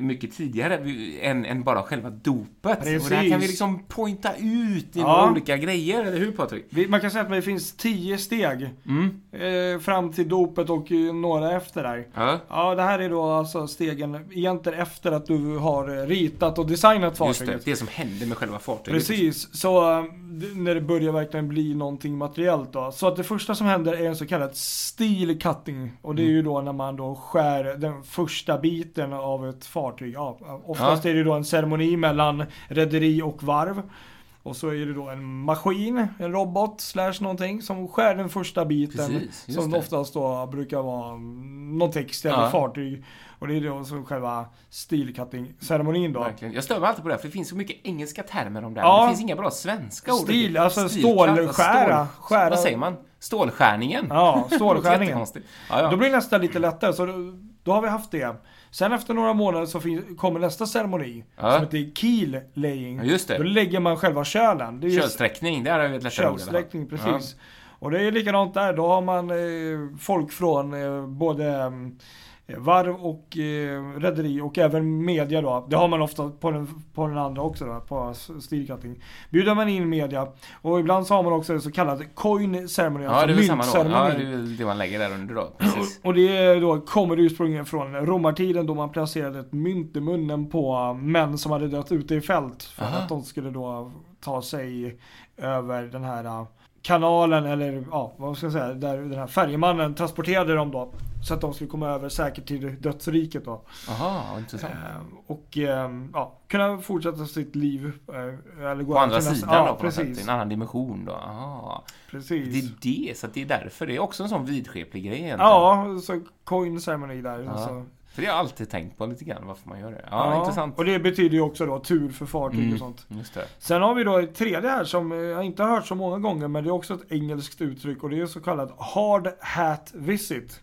mycket tidigare än, än bara själva dopet. Precis. Och där kan vi liksom pointa ut i Ja. olika grejer, eller hur Patrik? Man kan säga att det finns tio steg Mm. eh, fram till dopet och eh, några efter där. Ja, Ja, det här är då alltså stegen egentligen efter att du har eh, ritat och designat just fartyget. det. Det som händer med själva fartyget. Precis, så eh, när det börjar verkligen bli någonting materiellt då. Så att det första som händer är en så kallad steel cutting. Och det är Mm. ju då när man då skär den första biten av ett fartyg. Ja, oftast Ja. är det då en ceremoni mellan rederi och varv. Och så är det då en maskin, en robot slash någonting som skär den första biten. Precis, som det. oftast då brukar vara mm, någon text eller Ja. fartyg. Och det är då som själva steel cutting ceremonin då. Verkligen. Jag stör mig alltid på det, här, för det finns så mycket engelska termer om det här. Ja. Det finns inga bra svenska ord. Stil, alltså stålskära, stål- skära. Vad säger man? Stålskärningen? Ja, [LAUGHS] Det stålskärningen. Ja, ja. Då blir nästa lite lättare, så då, då har vi haft det. Sen efter några månader så fin- kommer nästa ceremoni. Ja. Som heter keel laying. Ja, just Då det. lägger man själva kölen. Det är Kölsträckning, där har vi ett lättare ord. Kölsträckning, precis. Och det är likadant där. Då har man eh, folk från eh, både eh, varv och eh, rederi och även media då. Det har man ofta på den, på den andra också då, på stilcutting. Bjuder man in media och ibland så har man också en så kallad coin ceremony, Ja, alltså då. Ja, myntceremoni. det är det man lägger där under då. Precis. Och det då, kommer ursprungligen från romartiden då man placerade ett mynt i munnen på män som hade dött ute i fält. För Aha. att de skulle då ta sig över den här äh, kanalen eller ja, vad ska jag säga, där den här färjemannen transporterade dem då. Så att de skulle komma över säkert till dödsriket då. Jaha, intressant. Eh, och eh, ja, kunna fortsätta sitt liv. eh, eller gå På andra nästa- sidan ja, då, på något sätt. precis, I en annan dimension då. Aha. Det precis. är det, så det är därför. Det är också en sån vidskeplig grej egentligen. Ja, så coin ceremony där. Ja. Alltså. För det har jag alltid tänkt på lite grann, varför man gör det. Ja, intressant. Och det betyder ju också då tur för fartyg Mm. och sånt. Just det. Sen har vi då ett tredje här som eh, jag inte har hört så många gånger men det är också ett engelskt uttryck och det är så kallat hard hat visit.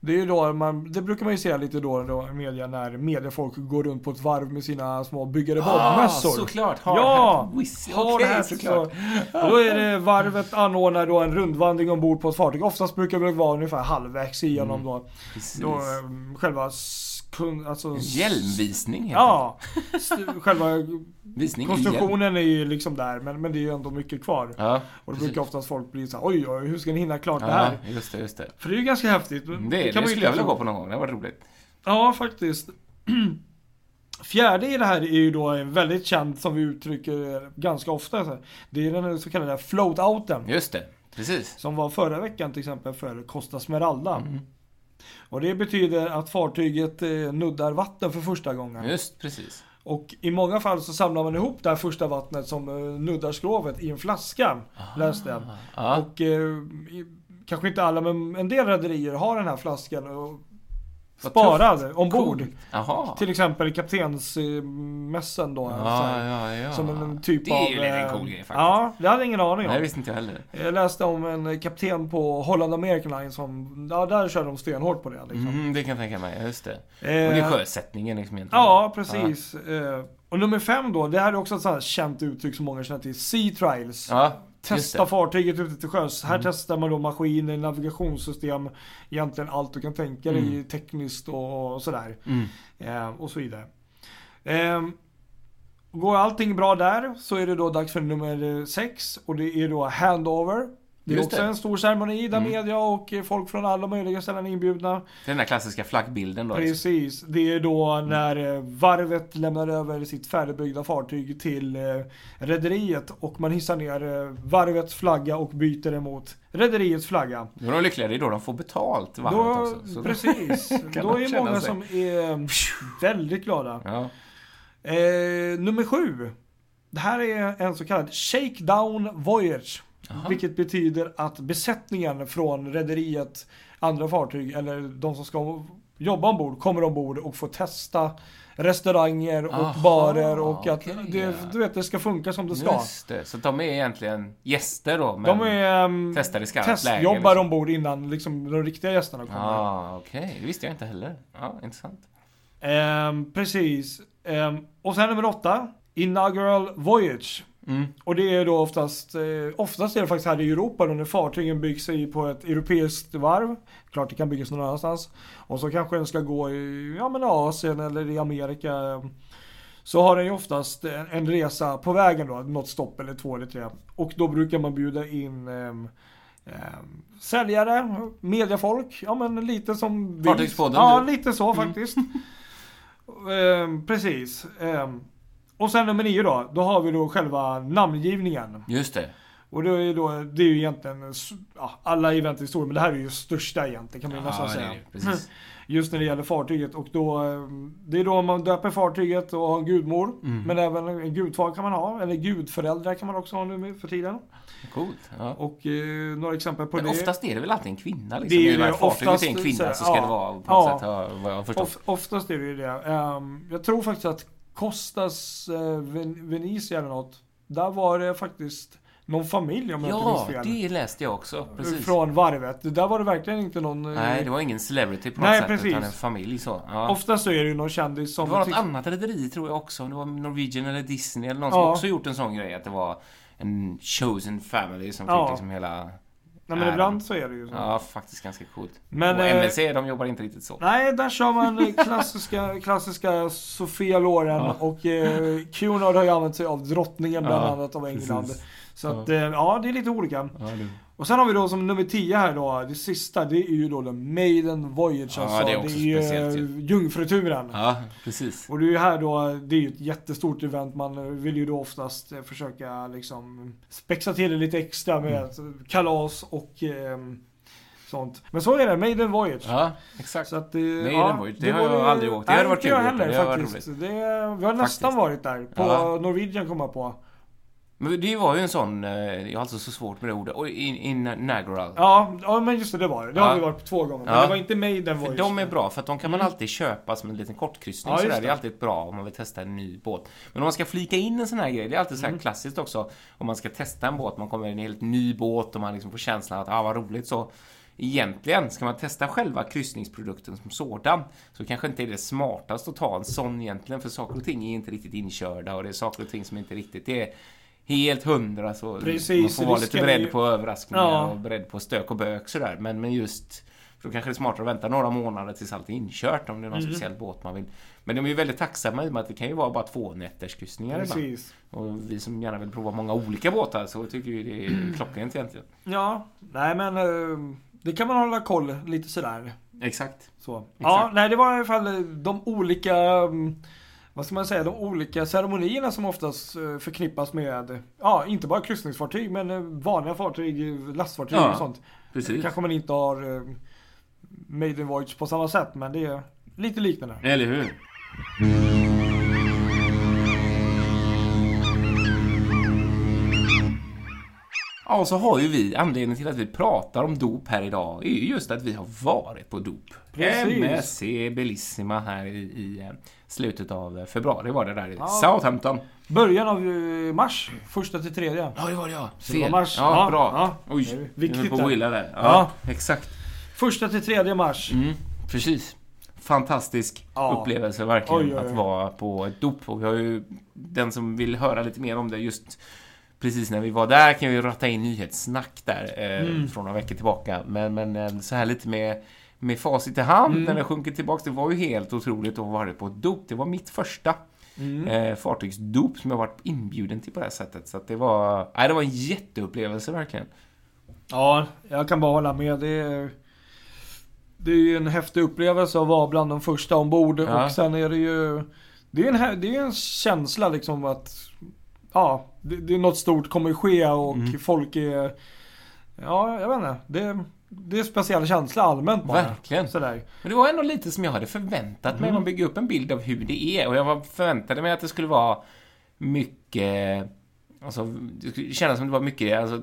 Det är ju då man, det brukar man ju se lite då, då i media när mediefolk går runt på ett varv med sina små byggare. Ah, såklart! Hard Ja. Hard Okej, hat, såklart. så. Då är det varvet anordnar då en rundvandring ombord på ett fartyg. Oftast brukar det vara ungefär halvvägs igenom då. Precis. då eh, själva kun, alltså, En Hjälmvisning helt Ja, själva. Visning konstruktionen är ju liksom där men, men det är ju ändå mycket kvar. Ja, Och då brukar oftast folk bli så här, oj oj, hur ska ni hinna klart det här? Ja, just det, just det. För det är ju ganska häftigt. Det, det, kan man ju skulle jag vilja gå på någon gång, det var roligt. Ja, faktiskt. [CLEARS THROAT] Fjärde i det här är ju då väldigt känd som vi uttrycker ganska ofta. Det är den så kallade float-outen. Just det, precis. Som var förra veckan till exempel för Costa Smeralda. Mm. Och det betyder att fartyget eh, nuddar vatten för första gången. Just precis. Och i många fall så samlar man ihop det här första vattnet som eh, nuddar skrovet i en flaska. Läste jag. Ja, Och eh, kanske inte alla men en del rederier har den här flaskan och Sparad ombord. Jaha. Till exempel kaptensmässen då. Ja, här, ja, ja. Som en typ det är av... ju en eh, cool grej faktiskt. Ja, det hade jag ingen aning om. Nej, det visste inte jag heller. Jag läste om en kapten på Holland American Line som, ja där kör de stenhårt på det liksom. Mm, det kan jag tänka mig, just det. Och Eh, det är sjösättningen liksom egentligen. Ja, precis. Eh, och nummer fem då, det här är också ett sånt här känt uttryck som många känner till. Sea trials. Ja, Testa. Mm. fartyget ute till sjöss. Här testar man då maskiner, navigationssystem, egentligen allt du kan tänka dig Mm. tekniskt och, sådär. Mm. Eh, och så vidare. Eh, går allting bra där så är det då dags för nummer eh, sex och det är då handover. Det är Just också det. en stor ceremoni där Mm. media och folk från alla möjliga ställen är inbjudna. Det är den där klassiska flaggbilden då. liksom. Precis. Det är då när eh, varvet lämnar över sitt färdigbyggda fartyg till eh, rederiet och man hissar ner eh, varvets flagga och byter emot rederiets flagga. Då är de lyckliga, det är då de får betalt varvet Då, också. Så precis. [LAUGHS] då är känna många sig. som är väldigt glada. Ja. Eh, nummer sju. Det här är en så kallad shakedown voyage. Jaha. Vilket betyder att besättningen från rederiet, andra fartyg eller de som ska jobba ombord kommer ombord och får testa restauranger och Aha, barer och att okej, det, du vet, det ska funka som det ska. Just det, så de är egentligen gäster då, men De är um, testar i skarpt läge. testjobbar liksom. ombord innan liksom, de riktiga gästerna kommer. Ah, okej. Det visste jag inte heller. Ja, intressant. Ehm, precis. Ehm, och sen nummer åtta. Inaugural Voyage. Mm. Och det är då oftast, eh, oftast är det faktiskt här i Europa då när fartygen byggs i på ett europeiskt varv. Klart det kan byggas någon annanstans. Och så kanske den ska gå i ja, men Asien eller i Amerika. Så har den ju oftast en, en resa på vägen då, något stopp eller två eller tre. Och då brukar man bjuda in ehm, ehm, säljare, mediafolk, ja men lite som... Fartygspodden, Ja, du. lite så faktiskt. [LAUGHS] Ehm, precis. Ehm, och sen nummer nio då, då har vi då själva namngivningen. Just det. Och det är ju då, det är ju egentligen, ja, alla event i historien, men det här är ju största egentligen kan man ju nästan säga. Precis. [LAUGHS] Just när det gäller fartyget och då, eh, det är då man döper fartyget och har en gudmor. Mm. Men även en gudfar kan man ha, eller gudföräldrar kan man också ha nu för tiden. Coolt. Ja. Och eh, några exempel på Men det. oftast är det väl alltid en kvinna liksom? Det är det. Oftast är en kvinna så- så ska ja. det vara på Ja. något sätt, ja, vad jag har förstått. Of, oftast är det ju det. Ehm, jag tror faktiskt att Costas uh, Venezia eller något. Där var det faktiskt någon familj om jag inte Ja, minns fel. det läste jag också. Precis. Från varvet. Där var det verkligen inte någon... eh, Nej, det var ingen celebrity på något Nej, sätt, precis. utan en familj så. Ja. Oftast så är det ju någon kändis som... Det var något annat rederi tror jag också. Om det var Norwegian eller Disney eller någon Ja. som också gjort en sån grej. Att det var en chosen family som Ja. fick liksom hela... Nej men ibland så är det ju så. Ja, faktiskt ganska coolt. Men, och eh, MVC, de jobbar inte riktigt så. Nej, där kör man eh, klassiska, [LAUGHS] klassiska Sofia Loren Ja. och eh, Cunard har ju använt sig av drottningen bland Ja, annat av England. precis. Så att, eh, ja det är lite olika. Ja, du. Och sen har vi då som nummer 10 här då, det sista, det är ju då The Maiden Voyage Ja, alltså. det är också speciellt eh, ju. Jungfruturen. ja, precis. Och det är ju här då, det är ju ett jättestort event. Man vill ju då oftast eh, försöka liksom spexa till det lite extra med Mm. kalas och eh, sånt. Men så är det, Maiden Voyage. Ja, exakt. Så att det, Maiden Voyage, det har vore- jag aldrig åkt. Det hade varit inte jag kul att åka. heller Det faktiskt. Det, vi har nästan Faktiskt. varit där. På Ja. Norwegian kom jag på. Men det var ju en sån, eh, jag har alltså så svårt med det ordet, och in, inaugural. Ja, ja men just det, det var det. Det har Ja. vi varit på två gånger. Men Ja. det var inte Maiden För Voyage. de är bra, för att de kan man Mm. alltid köpa som en liten kortkryssning Ja, sådär. Det är det. alltid bra om man vill testa en ny båt. Men om man ska flika in en sån här grej, det är alltid så här Mm. klassiskt också. Om man ska testa en båt, man kommer i en helt ny båt och man liksom får känslan att ah vad roligt så. Egentligen, ska man testa själva kryssningsprodukten som sådan så kanske inte är det smartast att ta en sån egentligen för saker och ting är inte riktigt inkörda och det är saker och ting som inte riktigt är helt hundra så Precis, man får vara lite beredd ju- på överraskningar Ja. och beredd på stök och bök sådär. Men, men just för då kanske det är smartare att vänta några månader tills allt är inkört om det är någon Mm. speciell båt man vill. Men de är ju väldigt tacksamma i och med att det kan ju vara bara två nätters kryssningar ibland. Och vi som gärna vill prova många olika båtar så tycker vi det är [CLEARS THROAT] klockrent egentligen. Ja, nej men eh, det kan man hålla koll lite sådär. Exakt. Så. Ja, Exakt. nej det var i alla fall de olika, mm, vad ska man säga, de olika ceremonierna som oftast eh, förknippas med, ja inte bara kryssningsfartyg men eh, vanliga fartyg, lastfartyg Ja, och sånt. Precis. Kanske man inte har eh, Maiden Voyage på samma sätt men det är lite liknande. Eller hur? Ja, och så har ju vi, anledningen till att vi pratar om dop här idag, är ju just att vi har varit på dop. Precis. MSC Bellissima här i, i eh, slutet av februari var det där i Ja. Southampton. Början av eh, mars, första till tredje. Ja, det var det ja. Så det Fel. mars. Ja, Ja, bra. ja. Oj, viktigt på. Willa där. Ja, exakt. Första till tredje mars. Mm, precis. Fantastisk Ja. upplevelse verkligen Oj, oj, oj. att vara på ett dop. Och vi har ju den som vill höra lite mer om det just precis när vi var där kan vi ratta in nyhetssnack där eh, Mm. från några veckor tillbaka. Men, men eh, så här lite med, med facit i hand Mm. när det sjunker tillbaks. Det var ju helt otroligt att ha varit på ett dop. Det var mitt första Mm. eh, fartygsdop som jag varit inbjuden till på det här sättet. Så det var, nej, det var en jätteupplevelse verkligen. Ja, jag kan bara hålla med. Det är, det är ju en häftig upplevelse att vara bland de första ombord. Ja. Och sen är det ju... Det är en, det är en känsla liksom att... Ja, det, det är något stort kommer ske och Mm. folk är... Ja, jag vet inte. Det, det är en speciell känsla allmänt bara. Verkligen. Sådär. Men det var ändå lite som jag hade förväntat mig. Mm. Man bygger upp en bild av hur det är. Och jag var- förväntade mig att det skulle vara mycket... Alltså, det kännas som det var mycket, alltså,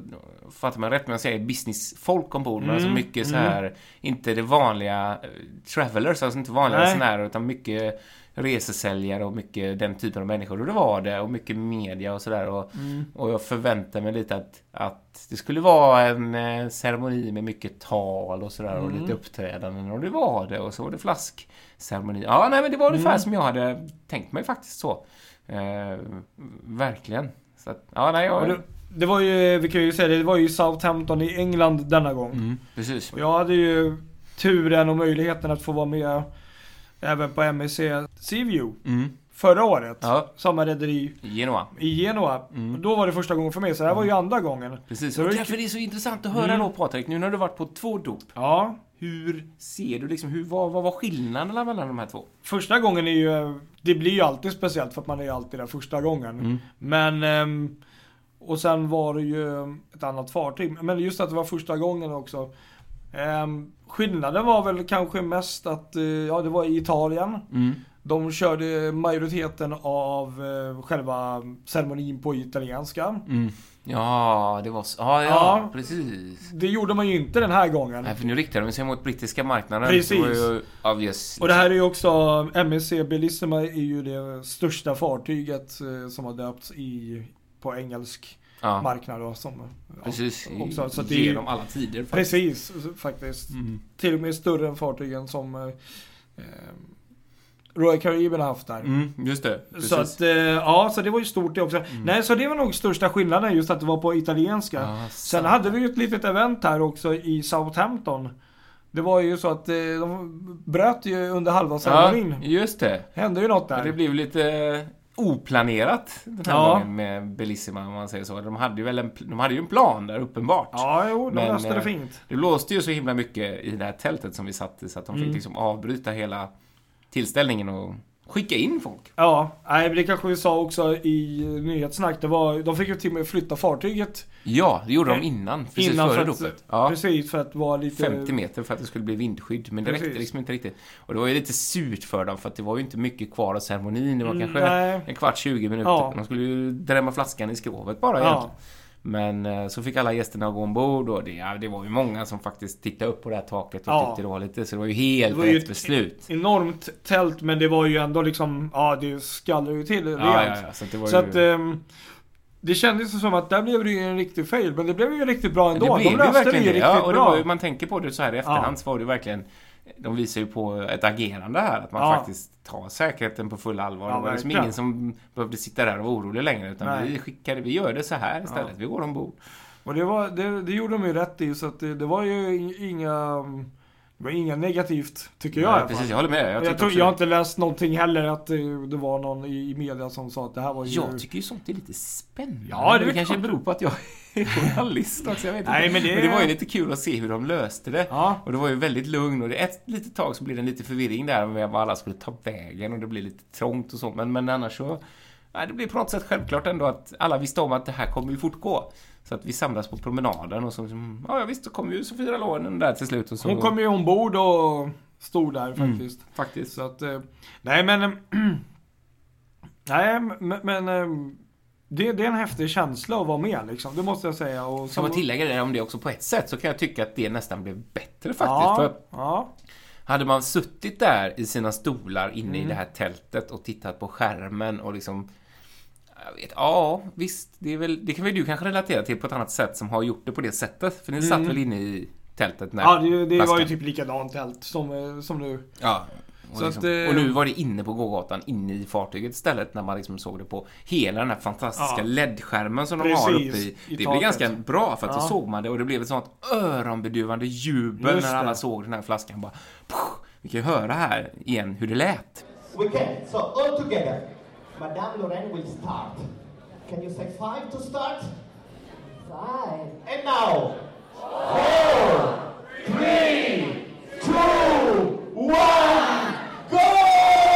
fattar man rätt när jag säger businessfolk ombord, men alltså Mm, mycket så mm. här, inte det vanliga eh, travelers, alltså inte vanliga resenärer, utan mycket resesäljare och mycket den typen av människor. Och det var det, och mycket media och sådär. Och, Mm. och jag förväntade mig lite att, att det skulle vara en eh, ceremoni med mycket tal och sådär och Mm. lite uppträdanden och det var det och så var det flaskceremoni. Ja, nej men det var ungefär Mm. som jag hade tänkt mig faktiskt så. Eh, verkligen. Så att, ja, nej, Och jag... det, det var ju, vi kan ju säga det, det var ju Southampton i England denna gång. Mm, precis. Och jag hade ju turen och möjligheten att få vara med även på MEC Seaview Mm. förra året. Ja, Samma rederi Genoa. i Genua. Mm. Då var det första gången för mig, så det här var ju andra gången. Precis. Så Och det är därför är det så intressant att höra Mm. då Patrik, nu när du varit på två dop. Ja, Hur ser du liksom, hur, vad, vad var skillnaderna mellan de här två? första gången är ju, det blir ju alltid speciellt för att man är ju alltid där första gången. Mm. Men, ehm, och sen var det ju ett annat fartyg. Men just att det var första gången också. Ehm, skillnaden var väl kanske mest att, eh, ja det var i Italien. Mm. De körde majoriteten av eh, själva ceremonin på italienska. Mm. Ja, det var så. Ja, ja, Ja. precis. Det gjorde man ju inte den här gången. Nej, för nu riktar de sig mot brittiska marknaden. Precis. Det obvious. Och det här är ju också, MSC Bellissima är ju det största fartyget eh, som har döpts i, på engelsk ja, marknad då, som, ja, precis. också, så det är ju- Genom alla tider. faktiskt. Precis, faktiskt. Mm. Till och med större än fartygen som eh, eh, Royal Caribbean har haft där. Mm, just det. Precis. Så att, eh, ja, så det var ju stort det också. Nej, så det var nog största skillnaden just att det var på italienska. Ja, Sen hade vi ju ett litet event här också i Southampton. Det var ju så att eh, de bröt ju under halva Ja, ceremonin. just det. Hände ju något Ja, där. det blev lite oplanerat den här Ja. gången med Bellissima om man säger så. De hade ju väl en, de hade ju en plan där uppenbart. Ja, jo, de löste det eh, fint. Det blåste ju så himla mycket i det här tältet som vi satt i så att de fick Mm. liksom avbryta hela tillställningen och skicka in folk. Ja, nej, det kanske vi sa också i nyhetssnack. Det var, de fick ju till och med flytta fartyget. Ja, det gjorde de Eh, innan, precis innan före för att- dopet. Ja. Precis, för att vara lite... 50 meter för att det skulle bli vindskydd, men det räckte Precis. liksom inte riktigt. Och det var ju lite surt för dem, för att det var ju inte mycket kvar av ceremonin. Det var kanske nej. en kvart, 20 minuter. Ja. De skulle ju drämma flaskan i skrovet bara Ja. egentligen. Men eh, så fick alla gästerna gå ombord och det, ja, det var ju många som faktiskt tittade upp på det här taket och Ja. tyckte det var lite, så det var ju helt var ju rätt ett- beslut. Enormt tält, men det var ju ändå liksom, ja det skallrade ju till rejält. Ja, ja, ja, så att det Så ju... att ehm, det kändes ju som att där blev det ju en riktig fail, men det blev ju riktigt bra ändå. det blev De ju löste det verkligen ju det. riktigt Ja, och det bra. var ju, man tänker på det så här i efterhand så var det verkligen de visar ju på ett agerande här, att man Ja. faktiskt tar säkerheten på full allvar. Ja, det var liksom ingen som behövde sitta där och vara orolig längre, utan Nej. vi skickar, vi gör det så här istället. Ja. Vi går ombord. Och det, var, det, det gjorde de ju rätt i, så att det, det var ju inga... Det var inga negativt, tycker jag i Ja, alla fall. precis, jag håller med. Jag, Jag, tror, jag har inte läst någonting heller att det, det var någon i, i media som sa att det här var ju... Jag tycker ju sånt är lite spännande. Ja, det det kanske beror på att jag är journalist också. Jag vet Nej, inte. men det- men det var ju lite kul att se hur de löste det. Ja, Och det var ju väldigt lugn och det ett litet tag så blev det en lite förvirring där med vad alla skulle ta vägen och det blev lite trångt och sånt. Men, men annars så... Nej, det blev på något sätt självklart ändå att alla visste om att det här kommer ju fortgå. Så att vi samlas på promenaden och så... som- Ja, ja visst, så kom ju Sofia Loren där till slut och så... hon kom ju ombord och stod där Mm. faktiskt. Faktiskt. Så att... eh, Nej men... [CLEARS THROAT] nej men... eh, det, det är en häftig känsla att vara med liksom. Det måste jag säga. Och Ska man tillägga det om det också på ett sätt så kan jag tycka att det nästan blev bättre faktiskt. Ja, För ja. Hade man suttit där i sina stolar inne i Mm. det här tältet och tittat på skärmen och liksom... Jag vet, ja, visst. Det, är väl, det kan väl du kanske relatera till på ett annat sätt som har gjort det på det sättet. För ni satt Mm. väl inne i tältet när Ja, det, det var ju typ likadant tält som, eh, som nu. Ja. Och, Så liksom, att, eh, och nu var det inne på gågatan, inne i fartyget istället när man liksom såg det på hela den här fantastiska Ja. LED-skärmen som de har Precis, uppe i. i Det blev taket. ganska bra för att Ja. så såg man det och det blev ett sånt öronbedövande jubel Just när alla det. såg den här flaskan bara... Puh, vi kan ju höra här igen hur det lät. We can. So all together. Madame Lorraine will start. Can you say five to start? Five. And now. Four, three, two, one, go!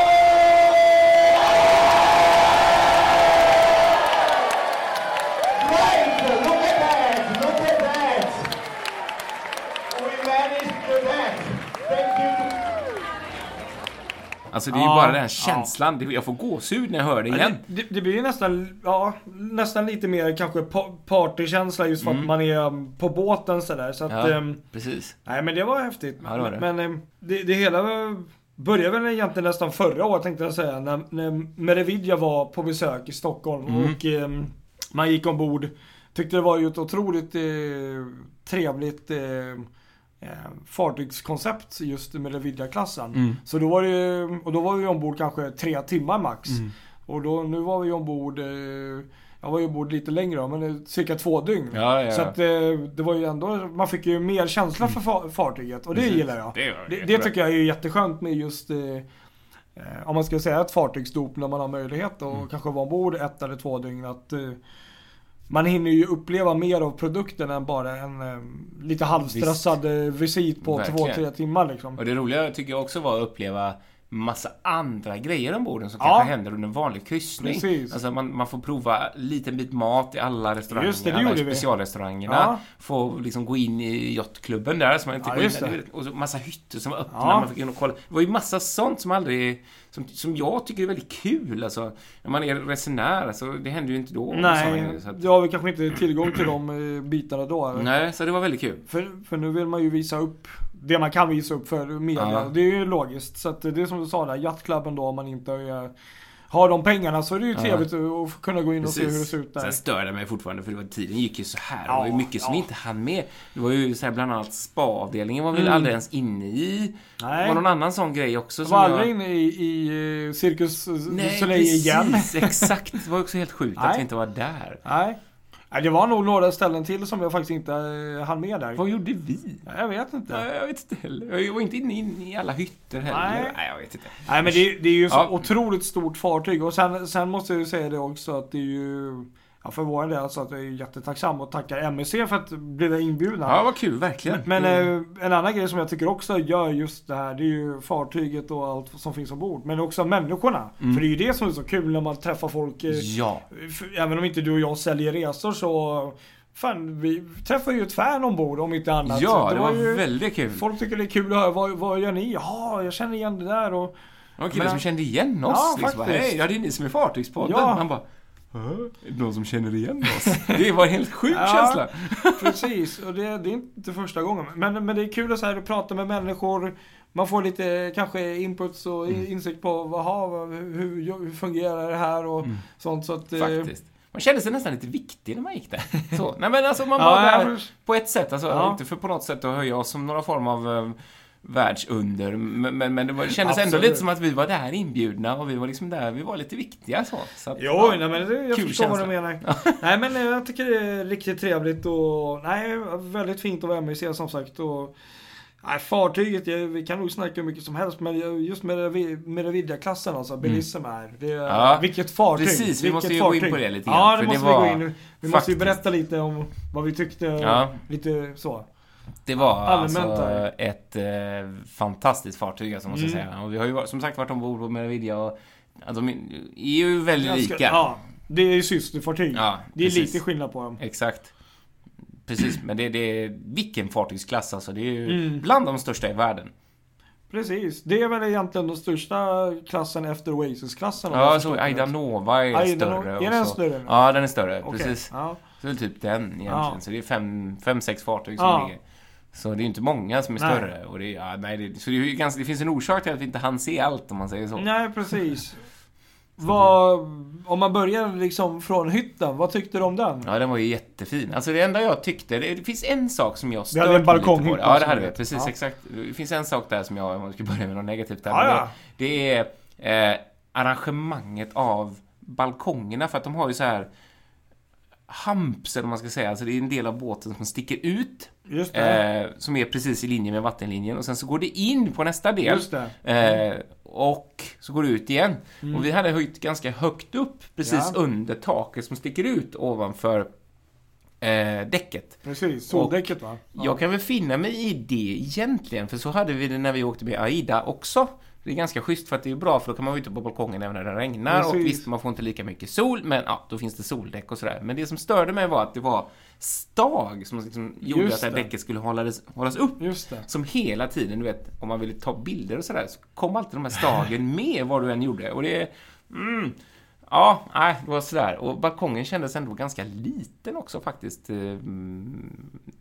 Alltså det är ju Ja, bara den här ja. känslan. Det- Jag får gåshud när jag hör det igen. Det, det blir ju nästan, ja, nästan lite mer kanske pa- partykänsla just för att man är um, på båten sådär. Så att, Mm. Ja, ehm, precis. nej men det var häftigt. Ja, det var det. Men ehm, det, det hela började väl egentligen nästan förra året tänkte jag säga. När, när Merividja var på besök i Stockholm Mm. och man gick ombord. Tyckte det var ju ett otroligt eh, trevligt eh, eh, fartygskoncept just med Levidja-klassen. Mm. Så då var det och då var vi ombord kanske tre timmar max. Mm. Och då, nu var vi ombord eh, jag var ju ombord lite längre men eh, cirka två dygn. Ja, ja, Så att eh, det var ju ändå, man fick ju mer känsla för fa- fartyget och det Precis. gillar jag. Det Det, det, tycker jag är jätteskönt med just eh, om man ska säga ett fartygsdop när man har möjlighet att Mm. kanske vara ombord ett eller två dygn. Att man hinner ju uppleva mer av produkten än bara en eh, lite halvstressad eh, visit på Verkligen. två, tre timmar liksom. Och det roliga tycker jag också var att uppleva massa andra grejer ombord som Ja. kanske händer under en vanlig kryssning. Precis. Alltså man, man får prova liten bit mat i alla restauranger, Just det, det alla vi. specialrestaurangerna. Ja. Få liksom gå in i yachtklubben där som man inte Ja, går in Och så massa hytter som var öppna. Ja. Man fick in och kolla. Det var ju massa sånt som aldrig... Som, som jag tycker är väldigt kul. Alltså, när man är resenär, alltså, det händer ju inte då. Nej, grejer, så att, har väl kanske inte tillgång till de eh, bitarna då. eller? nej, så det var väldigt kul. För, för nu vill man ju visa upp det man kan visa upp för media. Ja. Det är ju logiskt. Så att det är som du sa där, jaktklubben då om man inte är, har de pengarna så är det ju Ja. trevligt att få kunna gå in och se hur det ser ut där. Sen stör det mig fortfarande för det var, tiden gick ju så här. Ja, det var ju mycket som ja. inte hann med. Det var ju så här, bland annat spa-avdelningen var vi Mm. aldrig ens inne i. Det Nej, var någon annan sån grej också som var jag... aldrig inne i, i eh, Cirkus eh, Nej, Soleil precis, igen. exakt. Det var också helt sjukt att vi inte var där. Nej. Det var nog några ställen till som jag faktiskt inte eh, hann med där. Vad gjorde vi? Jag vet inte. Nej, jag vet inte heller. Jag var inte inne i, i alla hytter heller. Nej. Nej, jag vet inte. Nej men det, det är ju så Ja. otroligt stort fartyg och sen, sen måste jag ju säga det också att det är ju Ja för vår del så att jag är jättetacksam och tackar MSC för att bli inbjudna. Ja, vad kul, verkligen. Men Mm. eh, en annan grej som jag tycker också gör just det här, det är ju fartyget och allt som finns ombord. Men också människorna. Mm. För det är ju det som är så kul när man träffar folk. eh, Ja. även om inte du och jag säljer resor så Fan, vi träffar ju ett fan ombord om inte annat. Ja, Så det var ju, väldigt kul. Folk tycker det är kul att höra, vad, vad gör ni? Ja, jag känner igen det där och Det var killar som kände igen oss. Ja, liksom. faktiskt. Hej, ja, det är ni som är Fartygspodden. Ja. Man bara... "Hä? Är det någon som känner igen oss? [LAUGHS] Det var en helt sjuk Ja. känsla. Precis, och det, det är inte första gången. Men, men det är kul att, så här, att prata med människor. Man får lite kanske inputs och Mm. insikt på vad, vad, hur, hur fungerar det här och Mm. sånt. Så att, eh, Faktiskt. Man kände sig nästan lite viktig när man gick där. Så. Nej men alltså man Ja, var där jag- på ett sätt. Alltså, Ja. Inte för på något sätt att höja oss som några form av eh, världsunder. Men, men, men det var, kändes ändå Absolut. lite som att vi var där inbjudna och vi var liksom där, vi var lite viktiga så. så att, Jo, ja. nej, men det, jag förstår vad du känsla. menar. [LAUGHS] nej men eh, jag tycker det är riktigt trevligt och nej, väldigt fint att vara med i som sagt. Och, nej, fartyget, jag, vi kan nog snacka hur mycket som helst men just med Meravidia-klassen alltså, är. Det, är Mm. Ja, vilket fartyg. precis, vi måste ju gå in fartyg. på det lite grann, Ja, det det måste var vi gå in. Vi måste ju faktiskt- berätta lite om vad vi tyckte. Ja. Lite så. Det var Allmänt alltså ett eh, fantastiskt fartyg alltså, måste jag Mm. säga. Och vi har ju som sagt varit ombord på Meravidia och ja, de är ju väldigt Ganska- lika. Ja, det är ju systerfartyg. Ja, det är precis. lite skillnad på dem. Exakt. Precis, men det, det är vilken fartygsklass alltså. Det är ju Mm. bland de största i världen. Precis. Det är väl egentligen den största klassen efter Oasis-klassen. Ja, jag så Aida. Nova är Aida större. Är den större? Ja, den är större. Okej, Precis. Ja. Så det är typ den egentligen. Ja. Så det är fem, fem, sex fartyg som Ja. ligger. Så det är inte många som är Nej. större. Och det, ja, nej, det, så det, är ju ganska, det finns en orsak till att vi inte hann se allt om man säger så. Nej, precis. [LAUGHS] Vad, om man börjar liksom från hytten, vad tyckte du om den? Ja, den var ju jättefin. Alltså det enda jag tyckte, det, det finns en sak som jag en mig lite balkonghytta. Ja, det hade vi. Precis, Ja. exakt. Det finns en sak där som jag, om man ska börja med något negativt där. Ja. Det, det är eh, arrangemanget av balkongerna, för att de har ju så här humps, eller vad man ska säga. Alltså det är en del av båten som sticker ut, eh, som är precis i linje med vattenlinjen. Och sen så går det in på nästa del. Det. Eh, och så går det ut igen. Och vi hade höjt ganska högt upp, precis Ja. under taket som sticker ut ovanför eh, däcket. Precis. Soldäcket va? Ja. Jag kan väl finna mig i det egentligen, för så hade vi det när vi åkte med Aida också. Det är ganska schysst för att det är bra för då kan man vara ute på balkongen även när det regnar och Precis. visst man får inte lika mycket sol men ja, då finns det soldäck och sådär. Men det som störde mig var att det var stag som liksom gjorde Just att det här däcket skulle hållas, hållas upp. Som hela tiden, du vet, om man ville ta bilder och sådär, så kom alltid de här stagen [LAUGHS] med vad du än gjorde. Och det... Mm, ja, nej, det var sådär. Och balkongen kändes ändå ganska liten också faktiskt, eh, mm,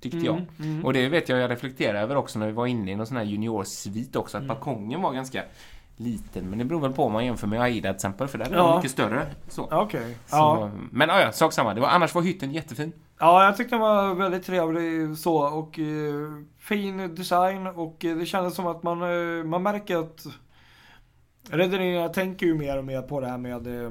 tyckte jag. Mm, mm. Och det vet jag jag reflekterade över också när vi var inne i någon sån här juniorsvit också, att Mm. balkongen var ganska liten. Men det beror väl på om man jämför med Aida till exempel, för där är den Ja. mycket större. Så. Okej. Så, Ja. Men ja, ja, sak samma. Det var, annars var hytten jättefin. ja, jag tyckte den var väldigt trevlig så och eh, fin design och eh, det kändes som att man, eh, man märker att rederierna tänker ju mer och mer på det här med eh,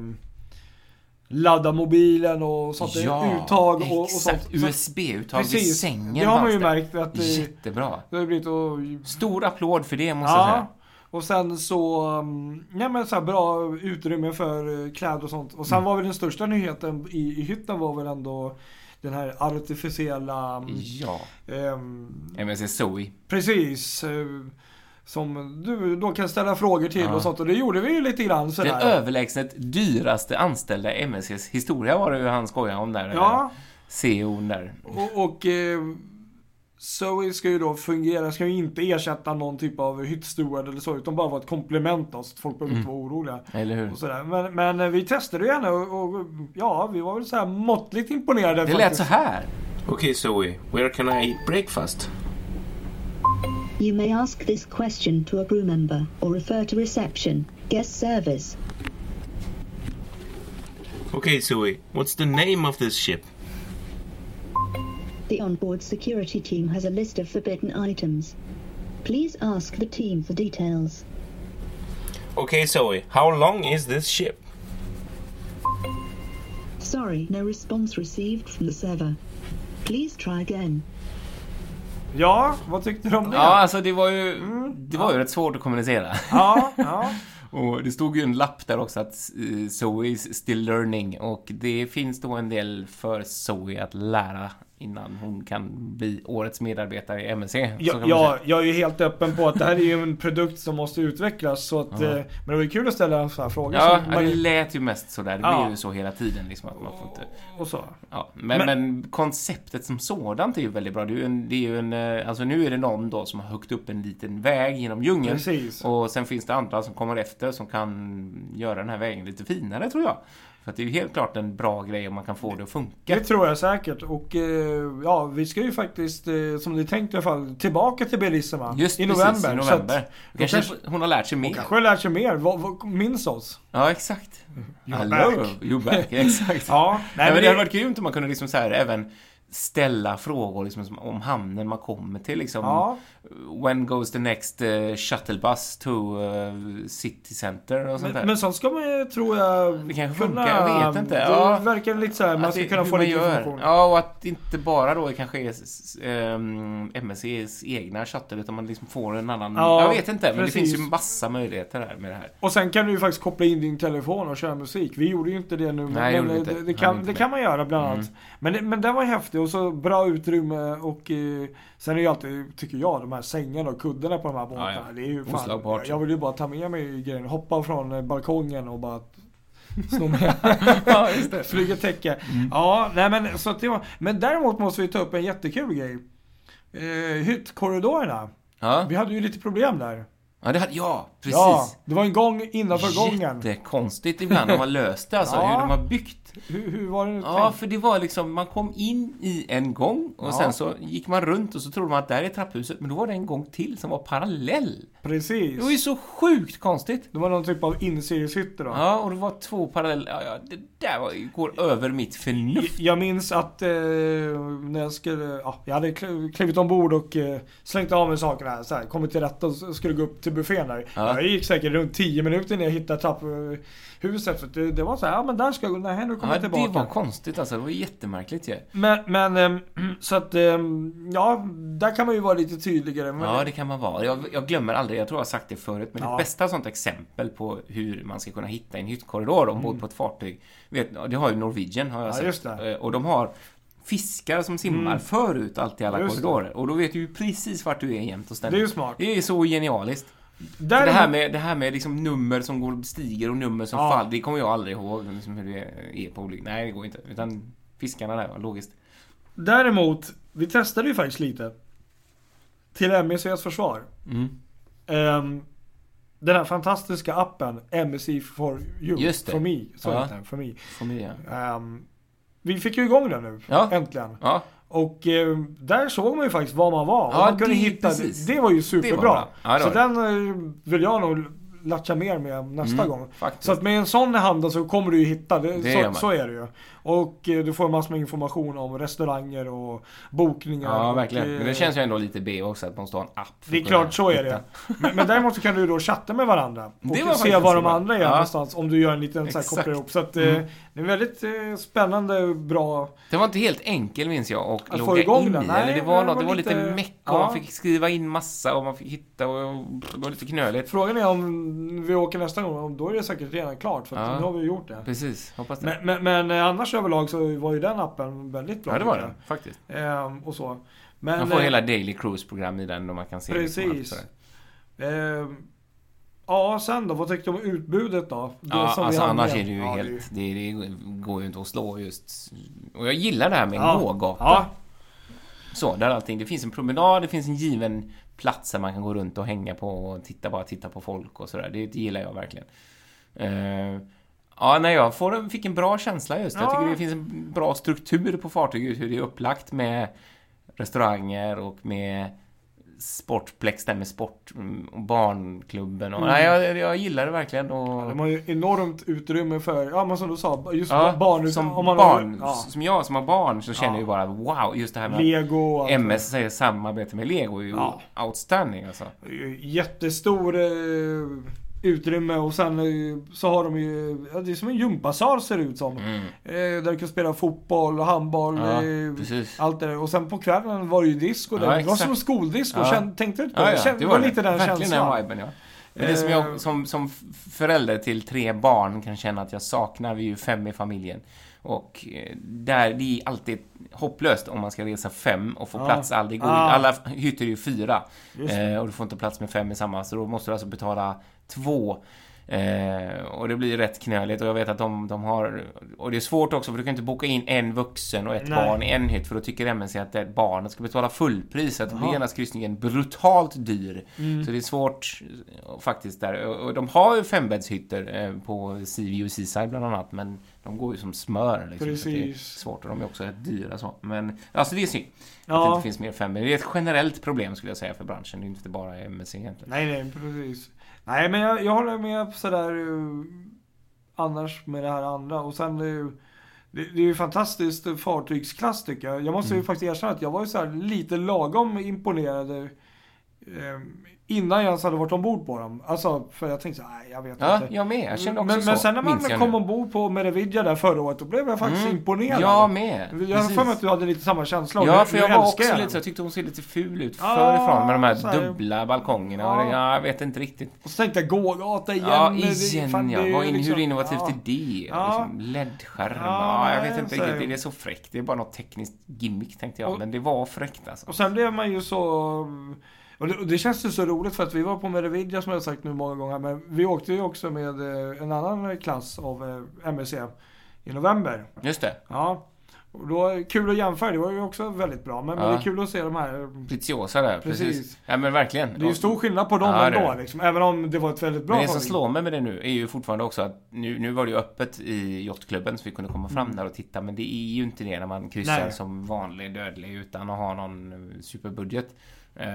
ladda mobilen och sånt. uttag och, och sånt. USB-uttag Precis. sängen Det har man ju märkt att det, Jättebra. det har blivit och, Stor applåd för det måste jag säga. Ja. Och sen så, um, ja men så bra utrymme för eh, kläder och sånt. Och sen Mm. var väl den största nyheten i, i hytten var väl ändå den här artificiella, um, Ja. ehm, MSC Zoe. precis. eh, som du då kan ställa frågor till Ja. och sånt. Och det gjorde vi ju lite grann Den sådär. överlägset dyraste anställda i MSCs historia var det ju han skojade om där. Ja, CEOn där. och, och eh, Zoe ska ju då fungera, ska ju inte ersätta någon typ av hyttsteward eller så, utan bara vara ett komplement då, så att folk behöver inte Mm. vara oroliga. Eller hur? Och sådär. Men, men eh, vi testade ju henne och, och ja, vi var väl så här måttligt imponerade Det lät faktiskt. så här. Okay, Zoe, where can I eat breakfast? You may ask this question to a crew member or refer to reception, guest service. Okay, Zoe, what's the name of this ship? The onboard security team has a list of forbidden items. Please ask the team for details. Okay, Zoe, how long is this ship? Sorry, no response received from the server. Please try again. Ja, vad tyckte du om det? Ja, alltså det var ju, det var ju rätt svårt att kommunicera. ja, ja. [LAUGHS] Och det stod ju en lapp där också att uh, Zoe is still learning och det finns då en del för Zoe att lära innan hon kan bli årets medarbetare i MSC. Ja, ja, jag är ju helt öppen på att det här är ju en produkt som måste utvecklas. Så att, Ja. eh, men det var ju kul att ställa en sån här fråga. Ja, man, det lät ju mest sådär. Det Ja. blir ju så hela tiden liksom att man får inte... och så. Ja, men, Men- men, konceptet som sådant är ju väldigt bra. Det är ju en, det är ju en eh, alltså nu är det någon då som har huggit upp en liten väg genom djungeln. Precis. Och sen finns det andra som kommer efter som kan göra den här vägen lite finare tror jag. För att det är ju helt klart en bra grej om man kan få det att funka. Det tror jag säkert. Och eh, ja, vi ska ju faktiskt, eh, som det är tänkt i alla fall, tillbaka till Bellissima. Just I precis, november. i Så att november. kanske, kanske- hon har lärt sig hon mer. kanske har lärt sig mer. Vad, vad, minns oss. Ja, exakt. You're Hello, back. you're back. Exakt. Ja, Nej, men men det hade det, varit grymt om man kunde liksom så här även ställa frågor liksom, som- om hamnen man kommer till. Liksom, ja, When goes the next uh, shuttle bus to uh, city center och sånt där. men, men sånt ska man ju, tror jag, Det kanske funkar, jag vet inte. Det Ja. verkar lite så här, man Att ska det- kunna få lite gör. information. Ja, och att det inte bara då kanske är um, MSCs egna shuttle, utan man liksom får en annan... Ja, jag vet inte, men precis. det finns ju massa möjligheter här med det här. Och sen kan du ju faktiskt koppla in din telefon och köra musik. Vi gjorde ju inte det nu, men, Nej, men inte. det, det, kan, det kan man göra bland annat. Mm. Men, det, men den var häftig och så bra utrymme och eh, sen är ju alltid, tycker jag, de här sängarna och kuddarna på de här båtarna. Ja, ja. Det är ju fan, jag vill ju bara ta med mig grejen, hoppa från eh, balkongen och bara sno med. [LAUGHS] ja, just det. Flyga täcke. Mm. Ja, nej men så att det var, Men däremot måste vi ta upp en jättekul grej. Eh, hyttkorridorerna. Ja, Vi hade ju lite problem där. Ja, det hade, ja precis. Ja, det var en gång innanför gången. Jättekonstigt ibland de har löst det, alltså, Ja. hur de har byggt. Hur, hur var det nu Ja, tänkt? för det var liksom, man kom in i en gång och Ja. sen så gick man runt och så trodde man att där är trapphuset, men då var det en gång till som var parallell. Precis. Det var ju så sjukt konstigt. Det var någon typ av inserieshytte då. Ja, och det var två paralleller. Ja, ja, det där var, går över mitt förnuft. Jag minns att eh, när jag skulle, ja, jag hade kl- klivit ombord och eh, slängt av mig sakerna, så här, kommit till rätta och skulle gå upp till buffén där. Ja. Jag gick säkert runt 10 minuter innan jag hittade trapphuset. För det, det var så här, ja men där ska jag gå, nej nu kommer Ja, jag det tillbaka. var konstigt alltså. Det var jättemärkligt ju. Men, men ehm, [CLEARS THROAT] så att, ehm, ja, där kan man ju vara lite tydligare. Men, Ja, det kan man vara. Jag, jag glömmer aldrig, jag tror jag har sagt det förut, men Ja. det bästa sånt exempel på hur man ska kunna hitta en hyttkorridor ombord på ett fartyg, vet, ja, det har ju Norwegian har jag Mm. Ja, sett. det. Eh, Och de har fiskar som simmar Mm. förut allt i alla Just det. korridorer. Och då vet du ju precis vart du är jämt och det är ständigt. ju smart. Det är så genialiskt. Där det här med, det här med liksom nummer som går stiger och nummer som Ja. faller, det kommer jag aldrig ihåg liksom hur det är på olika... Nej, det går inte. Utan fiskarna där logiskt. Däremot, vi testade ju faktiskt lite. Till MECs försvar. Mm. Ehm, den här fantastiska appen MSC for you. Just det. For me. Så Ja. heter den. For me. Får mig, ja. Ehm, vi fick ju igång den nu. Ja. Äntligen. ja. Och ehm, där såg man ju faktiskt var man var. Och Ja, man kunde det- hitta, precis. det var ju Det var superbra. bra. Ja, så var den eh, vill jag nog latcha mer med nästa Mm, gång. faktiskt. Så att med en sån i handen så kommer du ju hitta, det, Det så, så är det ju. Och eh, du får massor med information om restauranger och bokningar. Ja, och, verkligen. eh, Men det känns ju ändå lite B också att man måste ha en app. Det är klart, så är hitta. det. Men, men däremot så kan du då chatta med varandra. Och Det var se var de andra är Ja. någonstans. Om du gör en liten så här Exakt. kopplar ihop. Så att eh, Mm. Det är väldigt eh, spännande, bra. Det var inte helt enkel minns jag och Att logga igång in den. Nej, eller det var det något, det var lite, lite- meck och ja. man fick skriva in massa och man fick hitta och det var lite knöligt. Frågan är om vi åker nästa gång, om då är det säkert redan klart. För att Ja. nu har vi gjort det. Precis, hoppas det. Men, men, men eh, annars överlag så var ju den appen väldigt bra. ja, det var det faktiskt. Ehm, och så. Men, Man får eh, hela Daily Cruise-program i den och man kan se liksom Precis. sådär. Ja, sen då? Vad tyckte du om utbudet då? Det Ja, som alltså annars är det ju Ja, helt... Det, det går ju inte att slå just... Och jag gillar det här med en Ja. gågata. Ja, Så, där allting... Det finns en promenad, det finns en given plats där man kan gå runt och hänga på och titta, bara titta på folk och sådär. Det gillar jag verkligen. Eh, ja, när jag får fick en bra känsla just. Jag Ja. tycker det finns en bra struktur på fartyget, hur det är upplagt med restauranger och med sportplex där med sport mm, och barnklubben och... Mm. Nej, jag, jag gillar det verkligen och... de har ju enormt utrymme för, ja men som du sa, just Ja, barn. som om man barn, Har, ja, som jag som har barn så känner Ja. jag ju bara wow, just det här med Lego och allt MS säger samarbete med Lego är ju Ja. outstanding alltså. Jättestor eh, utrymme och sen eh, så har de ju, det är som en gympasal ser det ut som. Mm. Eh, där du kan spela fotboll och handboll. Ja, eh. Allt det där. Och sen på kvällen var det ju disco där. Ja, det var som en skoldisco. Ja. Känn, tänkte du inte på Ja, det? ja, det var det. lite den Verkligen känslan. den viben, ja. Men det som jag som, som förälder till tre barn kan känna att jag saknar, vi är ju fem i familjen. Och eh, där, det är alltid hopplöst om man ska resa fem och få Ja. plats. All, det går, Ah. Alla hytter är ju fyra. Eh, och du får inte plats med fem i samma, så då måste du alltså betala två. Eh, och det blir rätt knöligt och jag vet att de, de har... Och det är svårt också för du kan inte boka in en vuxen och ett Nej. barn i en hytt för då tycker MNC att det barnet ska betala fullpris. Så att då blir genast kryssningen brutalt dyr. Mm. Så det är svårt eh, faktiskt där. Och och de har ju fembäddshytter eh, på Sea och Seaside bland annat men de går ju som smör liksom. Så det är Precis. svårt och de är också rätt dyra så. Men alltså det är synd att det Ja. inte finns mer fembädd. Det är ett generellt problem skulle jag säga för branschen. Det är inte bara MSC egentligen. Nej, nej, precis. Nej, men jag, jag håller med sådär uh, annars med det här andra. Och sen uh, det, det är ju fantastiskt fartygsklass tycker jag. Jag måste ju Mm. faktiskt erkänna att jag var ju så här lite lagom imponerad uh, innan jag ens hade varit ombord på dem. Alltså, för jag tänkte så nej, jag vet Ja, inte. jag med. Jag kände också men, så. men sen när man jag kom nu. ombord på Meravidia där förra året, då blev jag faktiskt Mm. imponerad. Jag med. Jag har för mig att du hade lite samma känsla. Ja, för nu jag var också jag lite så, jag tyckte hon ser lite ful ut Ja, förifrån med de här så här- dubbla balkongerna. Ja. Ja, jag vet inte riktigt. Och så tänkte jag gågata igen. Ja, igen fan, ja. Vad in, liksom- hur innovativt ja. är det? Ja. Liksom LED-skärm. Ja, Ja, jag vet inte riktigt. Det är så fräckt. Det är bara något tekniskt gimmick tänkte jag. Och- Men det var fräckt alltså. Och sen blev man ju så... Och det, och det känns ju så roligt för att vi var på Meravidia som jag har sagt nu många gånger. Men vi åkte ju också med eh, en annan klass av eh, MSC i november. Just det. Ja. Och då, kul att jämföra, det var ju också väldigt bra. Men, men Ja. det är kul att se de här. Preciosa där. Precis. Precis. Ja, men verkligen. Det är ju stor skillnad på dem Ja, ändå det. liksom. Även om det var ett väldigt bra Men det som slår mig med det nu är ju fortfarande också att nu, nu var det ju öppet i yachtklubben så vi kunde komma fram Mm. där och titta men det är ju inte det när man kryssar Nej. som vanlig dödlig utan att ha någon eh, superbudget. Eh,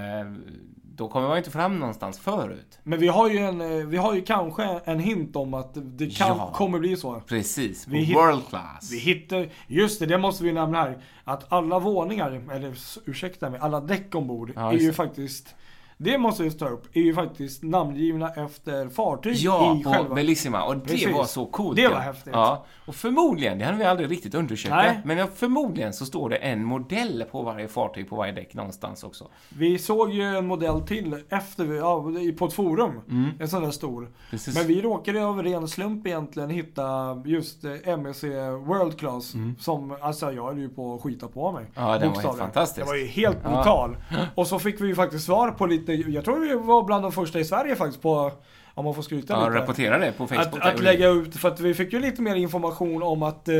då kommer man ju inte fram någonstans förut. Men vi har ju en, eh, vi har ju kanske en hint om att det kan, Ja. kommer bli så. Precis, Vi hit- world class. Vi hittar, just det, det måste vi nämna här. Att alla våningar, eller ursäkta mig, alla däck ombord Ja, är ju faktiskt, det måste vi ta upp, är ju faktiskt namngivna efter fartyg Ja, i på själva. Bellissima. Och det Precis. var så coolt. Det ja. var häftigt. Ja. Och förmodligen, det hade vi aldrig riktigt undersökt. Nej. Men ja, förmodligen så står det en modell på varje fartyg på varje däck någonstans också. Vi såg ju en modell till efter, vi, ja, på ett forum. Mm. En sån där stor. Precis. Men vi råkade av ren slump egentligen hitta just eh, MSC World Class. Som, alltså jag höll ju på att skita på mig. Mm. Ja, den var helt fantastisk. Det var ju helt Ja. brutal. [GASPS] Och så fick vi ju faktiskt svar på lite, jag tror vi var bland de första i Sverige faktiskt på, om man får skryta Ja, lite. rapportera det på Facebook. Att, att lägga ut, för att vi fick ju lite mer information om att eh,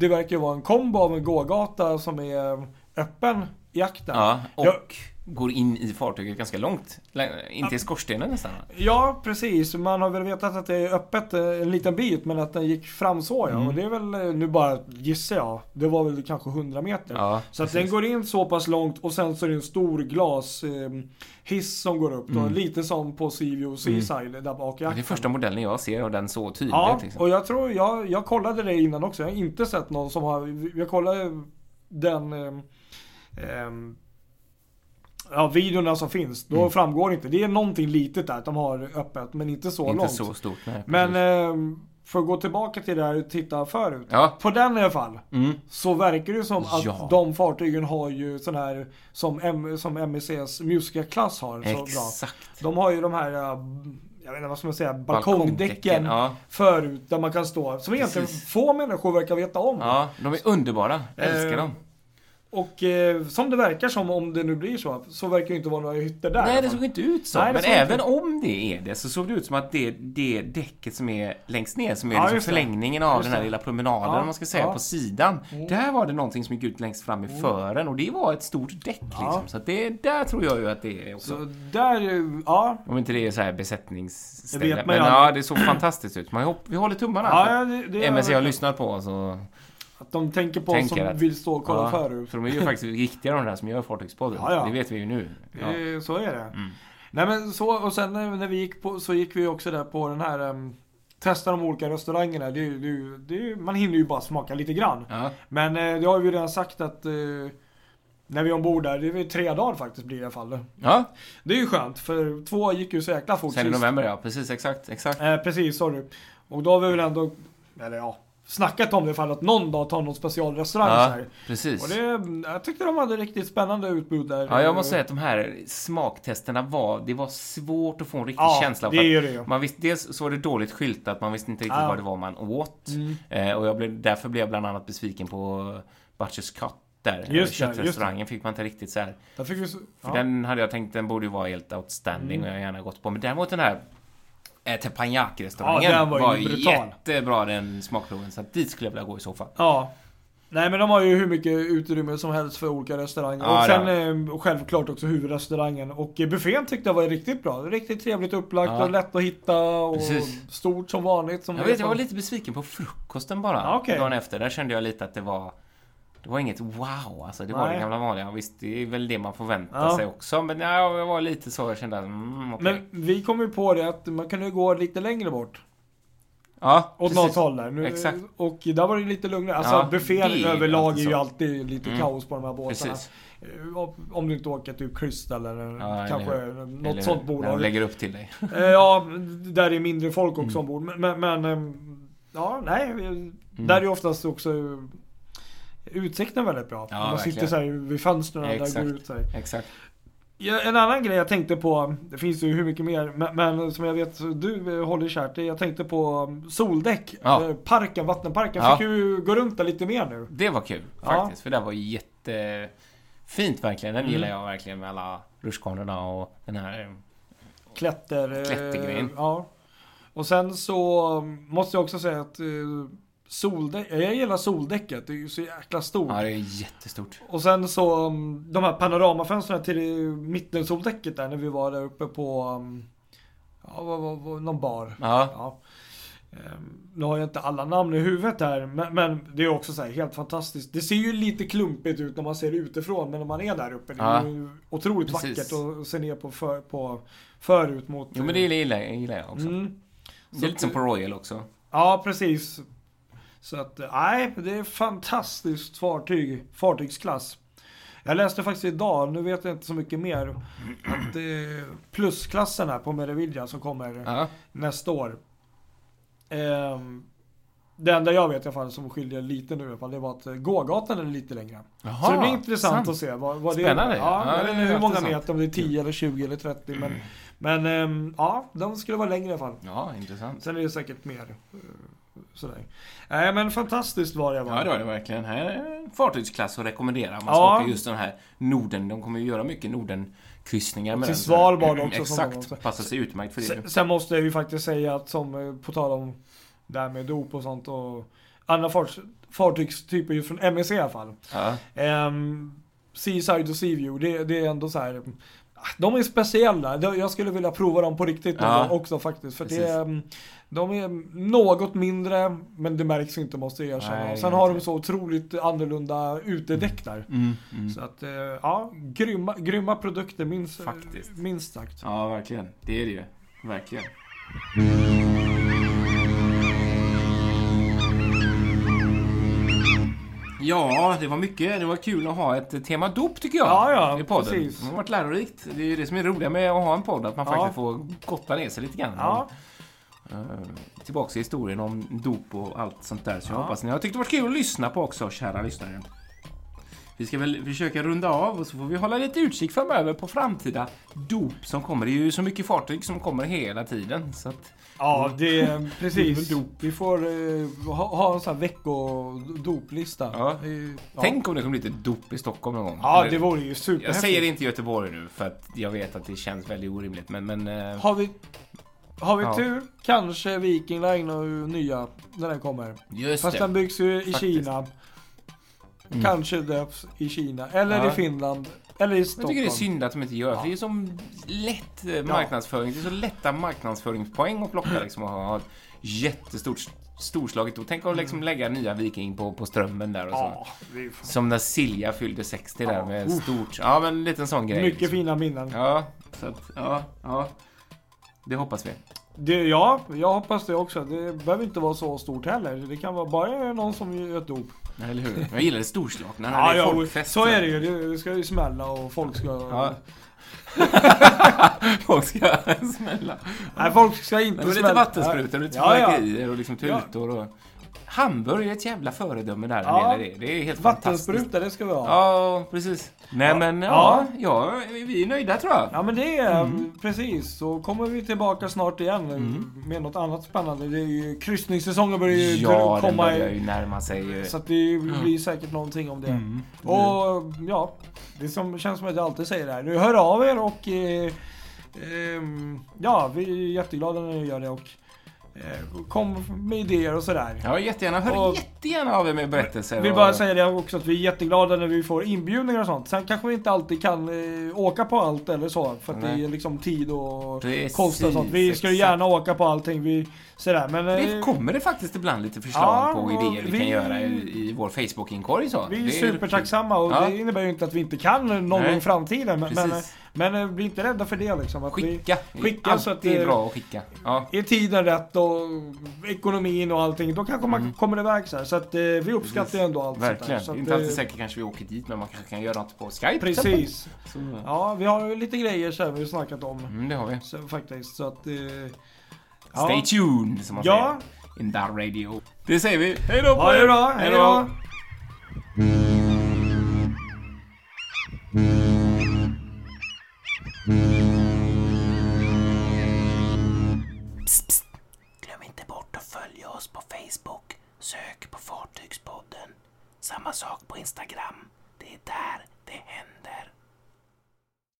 det verkar vara en kombo av en gågata som är öppen i akten. Ja, och Ja. Går in i fartyget ganska långt. In till skorstenen nästan. Ja, precis. Man har väl vetat att det är öppet eh, en liten bit, men att den gick fram så ja. Mm. Och det är väl, eh, nu bara gissar jag, det var väl kanske 100 meter. Ja, så att precis. den går in så pass långt och sen så är det en stor glas eh, hiss som går upp då. Mm. Lite som på Seaview Seaside där bak i Det är första modellen jag ser av den så tydligt. Ja, liksom. och jag tror, jag, jag kollade det innan också. Jag har inte sett någon som har, jag kollade den ehm, ehm, Ja, videorna som finns, då Mm. framgår inte. Det är någonting litet där att de har öppet, men inte så Inte långt. så stort. Nej, Men precis. eh, för att gå tillbaka till det här och titta förut. Ja. På den i alla fall. Mm. Så verkar det som att Ja. de fartygen har ju sån här som, M, som MECs Musica-klass har. Så bra. Exakt. De har ju de här, eh, jag vet inte vad ska man säga, Balkongdäcken, ja. förut. Där man kan stå. Som egentligen Precis. få människor verkar veta om. Ja, de är underbara. Jag älskar Eh, dem. Och eh, som det verkar som, om det nu blir så, så verkar det inte vara några hytter där. Nej, det såg inte ut så. Nej, men även ut. om det är det så såg det ut som att det, det däcket som är längst ner, som är Ja, liksom förlängningen av den här lilla promenaden, Ja, man ska säga, ja. på sidan. Där var det någonting som gick ut längst fram i fören och det var ett stort däck liksom. Så det, där tror jag ju att det är också. Så där, eh, ja. Om inte det är så här besättningsställe. Det vet man Men ja, det såg [CLEARS THROAT] fantastiskt ut. Man hopp, vi håller tummarna. ja det, det MSC har lyssnat på oss och Att de tänker på oss Tänker som att- vill stå och kolla ja, förut. för de är ju faktiskt riktiga de där som gör Fartygspodden. Ja, ja. Det vet vi ju nu. Ja. Eh, Så är det. Mm. Nej men så, och sen när när vi gick på, så gick vi också där på den här um, Testa de olika restaurangerna. Det, ju- det, ju- det, ju- man hinner ju bara smaka lite grann. Ja. Men eh, det har vi redan sagt att eh, när vi är ombord där, det är tre dagar faktiskt blir det i alla fall. ja, Det är ju skönt för två gick ju så jäkla fort sen i november ja. Precis, exakt, exakt. Eh, precis, sorry. Och då har vi väl ändå, eller ja, snackat om det ifall att någon dag ta någon specialrestaurang så Ja, här. precis. Och det, jag tyckte de hade riktigt spännande utbud där. Ja, jag måste säga att de här smaktesterna var, det var svårt att få en riktig Ja, känsla. det för är det. Man visste, dels så var det dåligt skyltat, man visste inte riktigt Ja. vad det var man åt. Mm. Eh, och jag blev, därför blev jag bland annat besviken på Butchers Cut där. Just det, just Köttrestaurangen fick man inte riktigt så här. Där fick vi så, För ja. den hade jag tänkt, den borde ju vara helt outstanding Mm. och jag gärna gått på. Men däremot den här Teppanyaki-restaurangen Ja, den var ju brutal. jättebra den smakproven. Så att dit skulle jag vilja gå i så fall. Ja. Nej men de har ju hur mycket utrymme som helst för olika restauranger. Ja, och sen eh, självklart också huvudrestaurangen. Och eh, buffén tyckte jag var riktigt bra. Riktigt trevligt upplagt Ja. och lätt att hitta och Precis. stort som vanligt. Som Jag vet, jag var lite besviken på frukosten bara. Ja, okej. Dagen efter. Där kände jag lite att det var... Det var inget wow, alltså. Det var Nej. det gamla vanliga. Visst, det är väl det man förväntar Ja. sig också. Men ja, jag var lite så. Jag kände att, mm, okej. Men vi kom ju på det att man kunde gå lite längre bort. Ja, Åt precis. något håll där. Nu, Exakt. Och där var det lite lugnare. Alltså Ja, buffén det överlag är ju alltid lite Mm. kaos på de här båtarna. Precis. Eh, Om du inte åker typ Crystal eller Ja, kanske eller något Eller sånt När bolag. de lägger upp till dig. [LAUGHS] Eh, Ja, där är mindre folk också Mm. ombord. Men, men, ja, nej. vi- Där är ju oftast också utsikten väldigt bra. Ja, man sitter verkligen. så här vid fönstren där Exakt. går ut så här. Exakt. Ja, en annan grej jag tänkte på, det finns ju hur mycket mer, men, men som jag vet du håller kärt, jag tänkte på um, soldäck. Ja. Eh, Parken, vattenparken, Ja. fick ju gå runt där lite mer nu. Det var kul faktiskt. För det var jättefint verkligen. Den Mm. gillar jag verkligen med alla rutschkanorna och den här... eh, Klätter... eh, Klättergrejen. Ja. Och sen så um, måste jag också säga att soldäck, jag gillar soldäcket, det är ju så jäkla stort. Ja, det är jättestort. Och sen så um, de här panoramafönstren till eh, mittensoldäcket där när vi var där uppe på um, ja, vad, vad, vad, någon bar. Ja, Ja. Ehm, Nu har jag inte alla namn i huvudet här, men, men det är också så här helt fantastiskt. Det ser ju lite klumpigt ut när man ser det utifrån, men när man är där uppe, det är Ja. ju otroligt Precis. vackert att se ner på, för, på förut mot... jo men det gillar jag, gillar jag också. Mm. Det är lite som på Royal också. Ja, precis. Så att, eh, nej, det är fantastiskt fartyg, fartygsklass. Jag läste faktiskt idag, nu vet jag inte så mycket mer, att eh, plusklassen här på Meraviglia som kommer Ja, nästa år. Ehm, det enda jag vet i alla fall som skiljer lite nu i alla fall, det var att eh, gågatan är lite längre. Jaha, så det blir intressant sant. att se vad, vad det Spännande. är. Ja, Ja, jag vet inte hur det många meter, om det är 10 eller 20 eller 30. Men, men ehm, ja, de skulle vara längre i alla fall. Ja, intressant. Sen är det säkert mer. Sådär. Nej men fantastiskt var det. Ja, det var det verkligen. Här är en fartygsklass att rekommendera. Man ska Ja. åka just den här Norden. De kommer ju göra mycket Norden-kryssningar med Till. Svalbard också, de också. Exakt. Passar sig utmärkt för det. Sen, sen måste jag ju faktiskt säga att som eh, på tal om det här med dop och sånt och andra farts, fartygstyper just från MEC i alla fall. Ja. Ehm, Seaside och Seaview, det, det är ändå så här. De är speciella. Jag skulle vilja prova dem på riktigt Ja. också faktiskt. För det, Precis. mm, de är något mindre, men det märks inte måste jag erkänna. Nej, Sen har de så otroligt annorlunda utedäck där. Mm, mm. Så att, eh, ja, grymma, grymma produkter minst, Faktiskt. minst sagt. Ja, verkligen. Det är det ju. Verkligen. Ja, det var mycket. Det var kul att ha ett tema dop tycker jag. Ja, ja, i podden. precis. Det har varit lärorikt. Det är ju det som är roligt med att ha en podd, att man Ja. faktiskt får gotta ner sig lite grann. Ja, Eh, tillbaks i historien om dop och allt sånt där. Så jag Ja. hoppas ni har tyckt det varit kul att lyssna på också, kära lyssnare. Vi ska väl försöka runda av och så får vi hålla lite utkik framöver på framtida dop som kommer. Det är ju så mycket fartyg som kommer hela tiden. Så att, ja det är [LAUGHS] precis. Väl Vi får eh, ha, ha en sån här veckodoplista. Ja. Eh, ja. Tänk om det kommer bli ett dop i Stockholm någon gång. Ja, Eller- det vore ju Jag superhäftigt. säger inte Göteborg nu för att jag vet att det känns väldigt orimligt. Men, men eh, Har vi, har vi Ja. tur, kanske Viking Line och nya när den kommer. just Fast det. den byggs ju i Faktiskt. Kina. Mm. Kanske döps i Kina. Eller Ja. i Finland. Eller i Jag Stockholm. tycker det är synd att de inte gör Ja. det är som lätt eh, marknadsföring. Det är så lätta marknadsföringspoäng att plocka liksom och ha ett jättestort storslaget. Och tänk att liksom lägga nya Viking på, på strömmen där och så. Ja, Som när Silja fyllde 60 där Ja, med uff. stort. Ja, men en liten sån grej. mycket liksom. fina minnen. Ja, så att, ja, ja. Det hoppas vi. Det, ja, jag hoppas det också. Det behöver inte vara så stort heller. Det kan vara bara någon som gör ett dop. Eller hur? Jag gillar det storslagna. [LAUGHS] Ja, det är ja, folkfest. så är det ju. Det- Det ska ju smälla och folk ska... Ja. [LAUGHS] Folk ska smälla. Nej, folk ska inte Nej, men lite smälla. vattensprutor och lite Ja, ja. och liksom tutor och... Hamburg är ett jävla föredöme där Ja. det det. Är helt fantastiskt. Vattenspruta, det ska vi ha. Ja, precis. Nej Ja. men ja, Ja. ja, vi är nöjda tror jag. Ja men det är Mm. precis. Så kommer vi tillbaka snart igen med något annat spännande. Det är ju kryssningssäsongen börjar ju Ja, den komma börjar i. ju närma sig. eh, Så att det blir säkert någonting om det. Mm. Och ja, det som känns som att jag alltid säger det här. Nu hör av er och eh, ehm, ja, vi är jätteglada när ni gör det och eh, kom med idéer och sådär. Ja, jättegärna. Hör Och- jättegärna av er med berättelser. Vill och- bara säga det också att vi är jätteglada när vi får inbjudningar och sånt. Sen kanske vi inte alltid kan eh, åka på allt eller så. För att det Nej. är liksom tid och Precis, kostnad och sånt. Vi ska ju gärna åka på allting. Vi, sådär. Men Det eh, kommer det faktiskt ibland lite förslag Ja, på idéer vi, vi- kan göra i, i vår Facebook-inkorg så. vi är supertacksamma och Ja. det innebär ju inte att vi inte kan någon gång i framtiden. Men, men, men eh, bli inte rädda för det liksom. Att vi, Skicka. Skicka Allt så att det är det- bra att skicka. Ja. är tiden rätt och ekonomin och allting, då kanske man kommer iväg så här. Så att eh, vi uppskattar ju ändå allt Mm. Verkligen. Så att, inte alltid eh, säkert kanske vi åker dit, men man kanske kan göra något på Skype. Precis. Så, Ja, vi har lite grejer så här vi har snackat om. mm, det har vi. Så, faktiskt. Så att... Stay tuned, som man Ja. säger. In that radio. Det säger vi. Hej då på Ha det er. bra, hej då! Glöm inte bort att följa oss på Facebook. Sök på Fartygspodden. Samma sak på Instagram. Det är där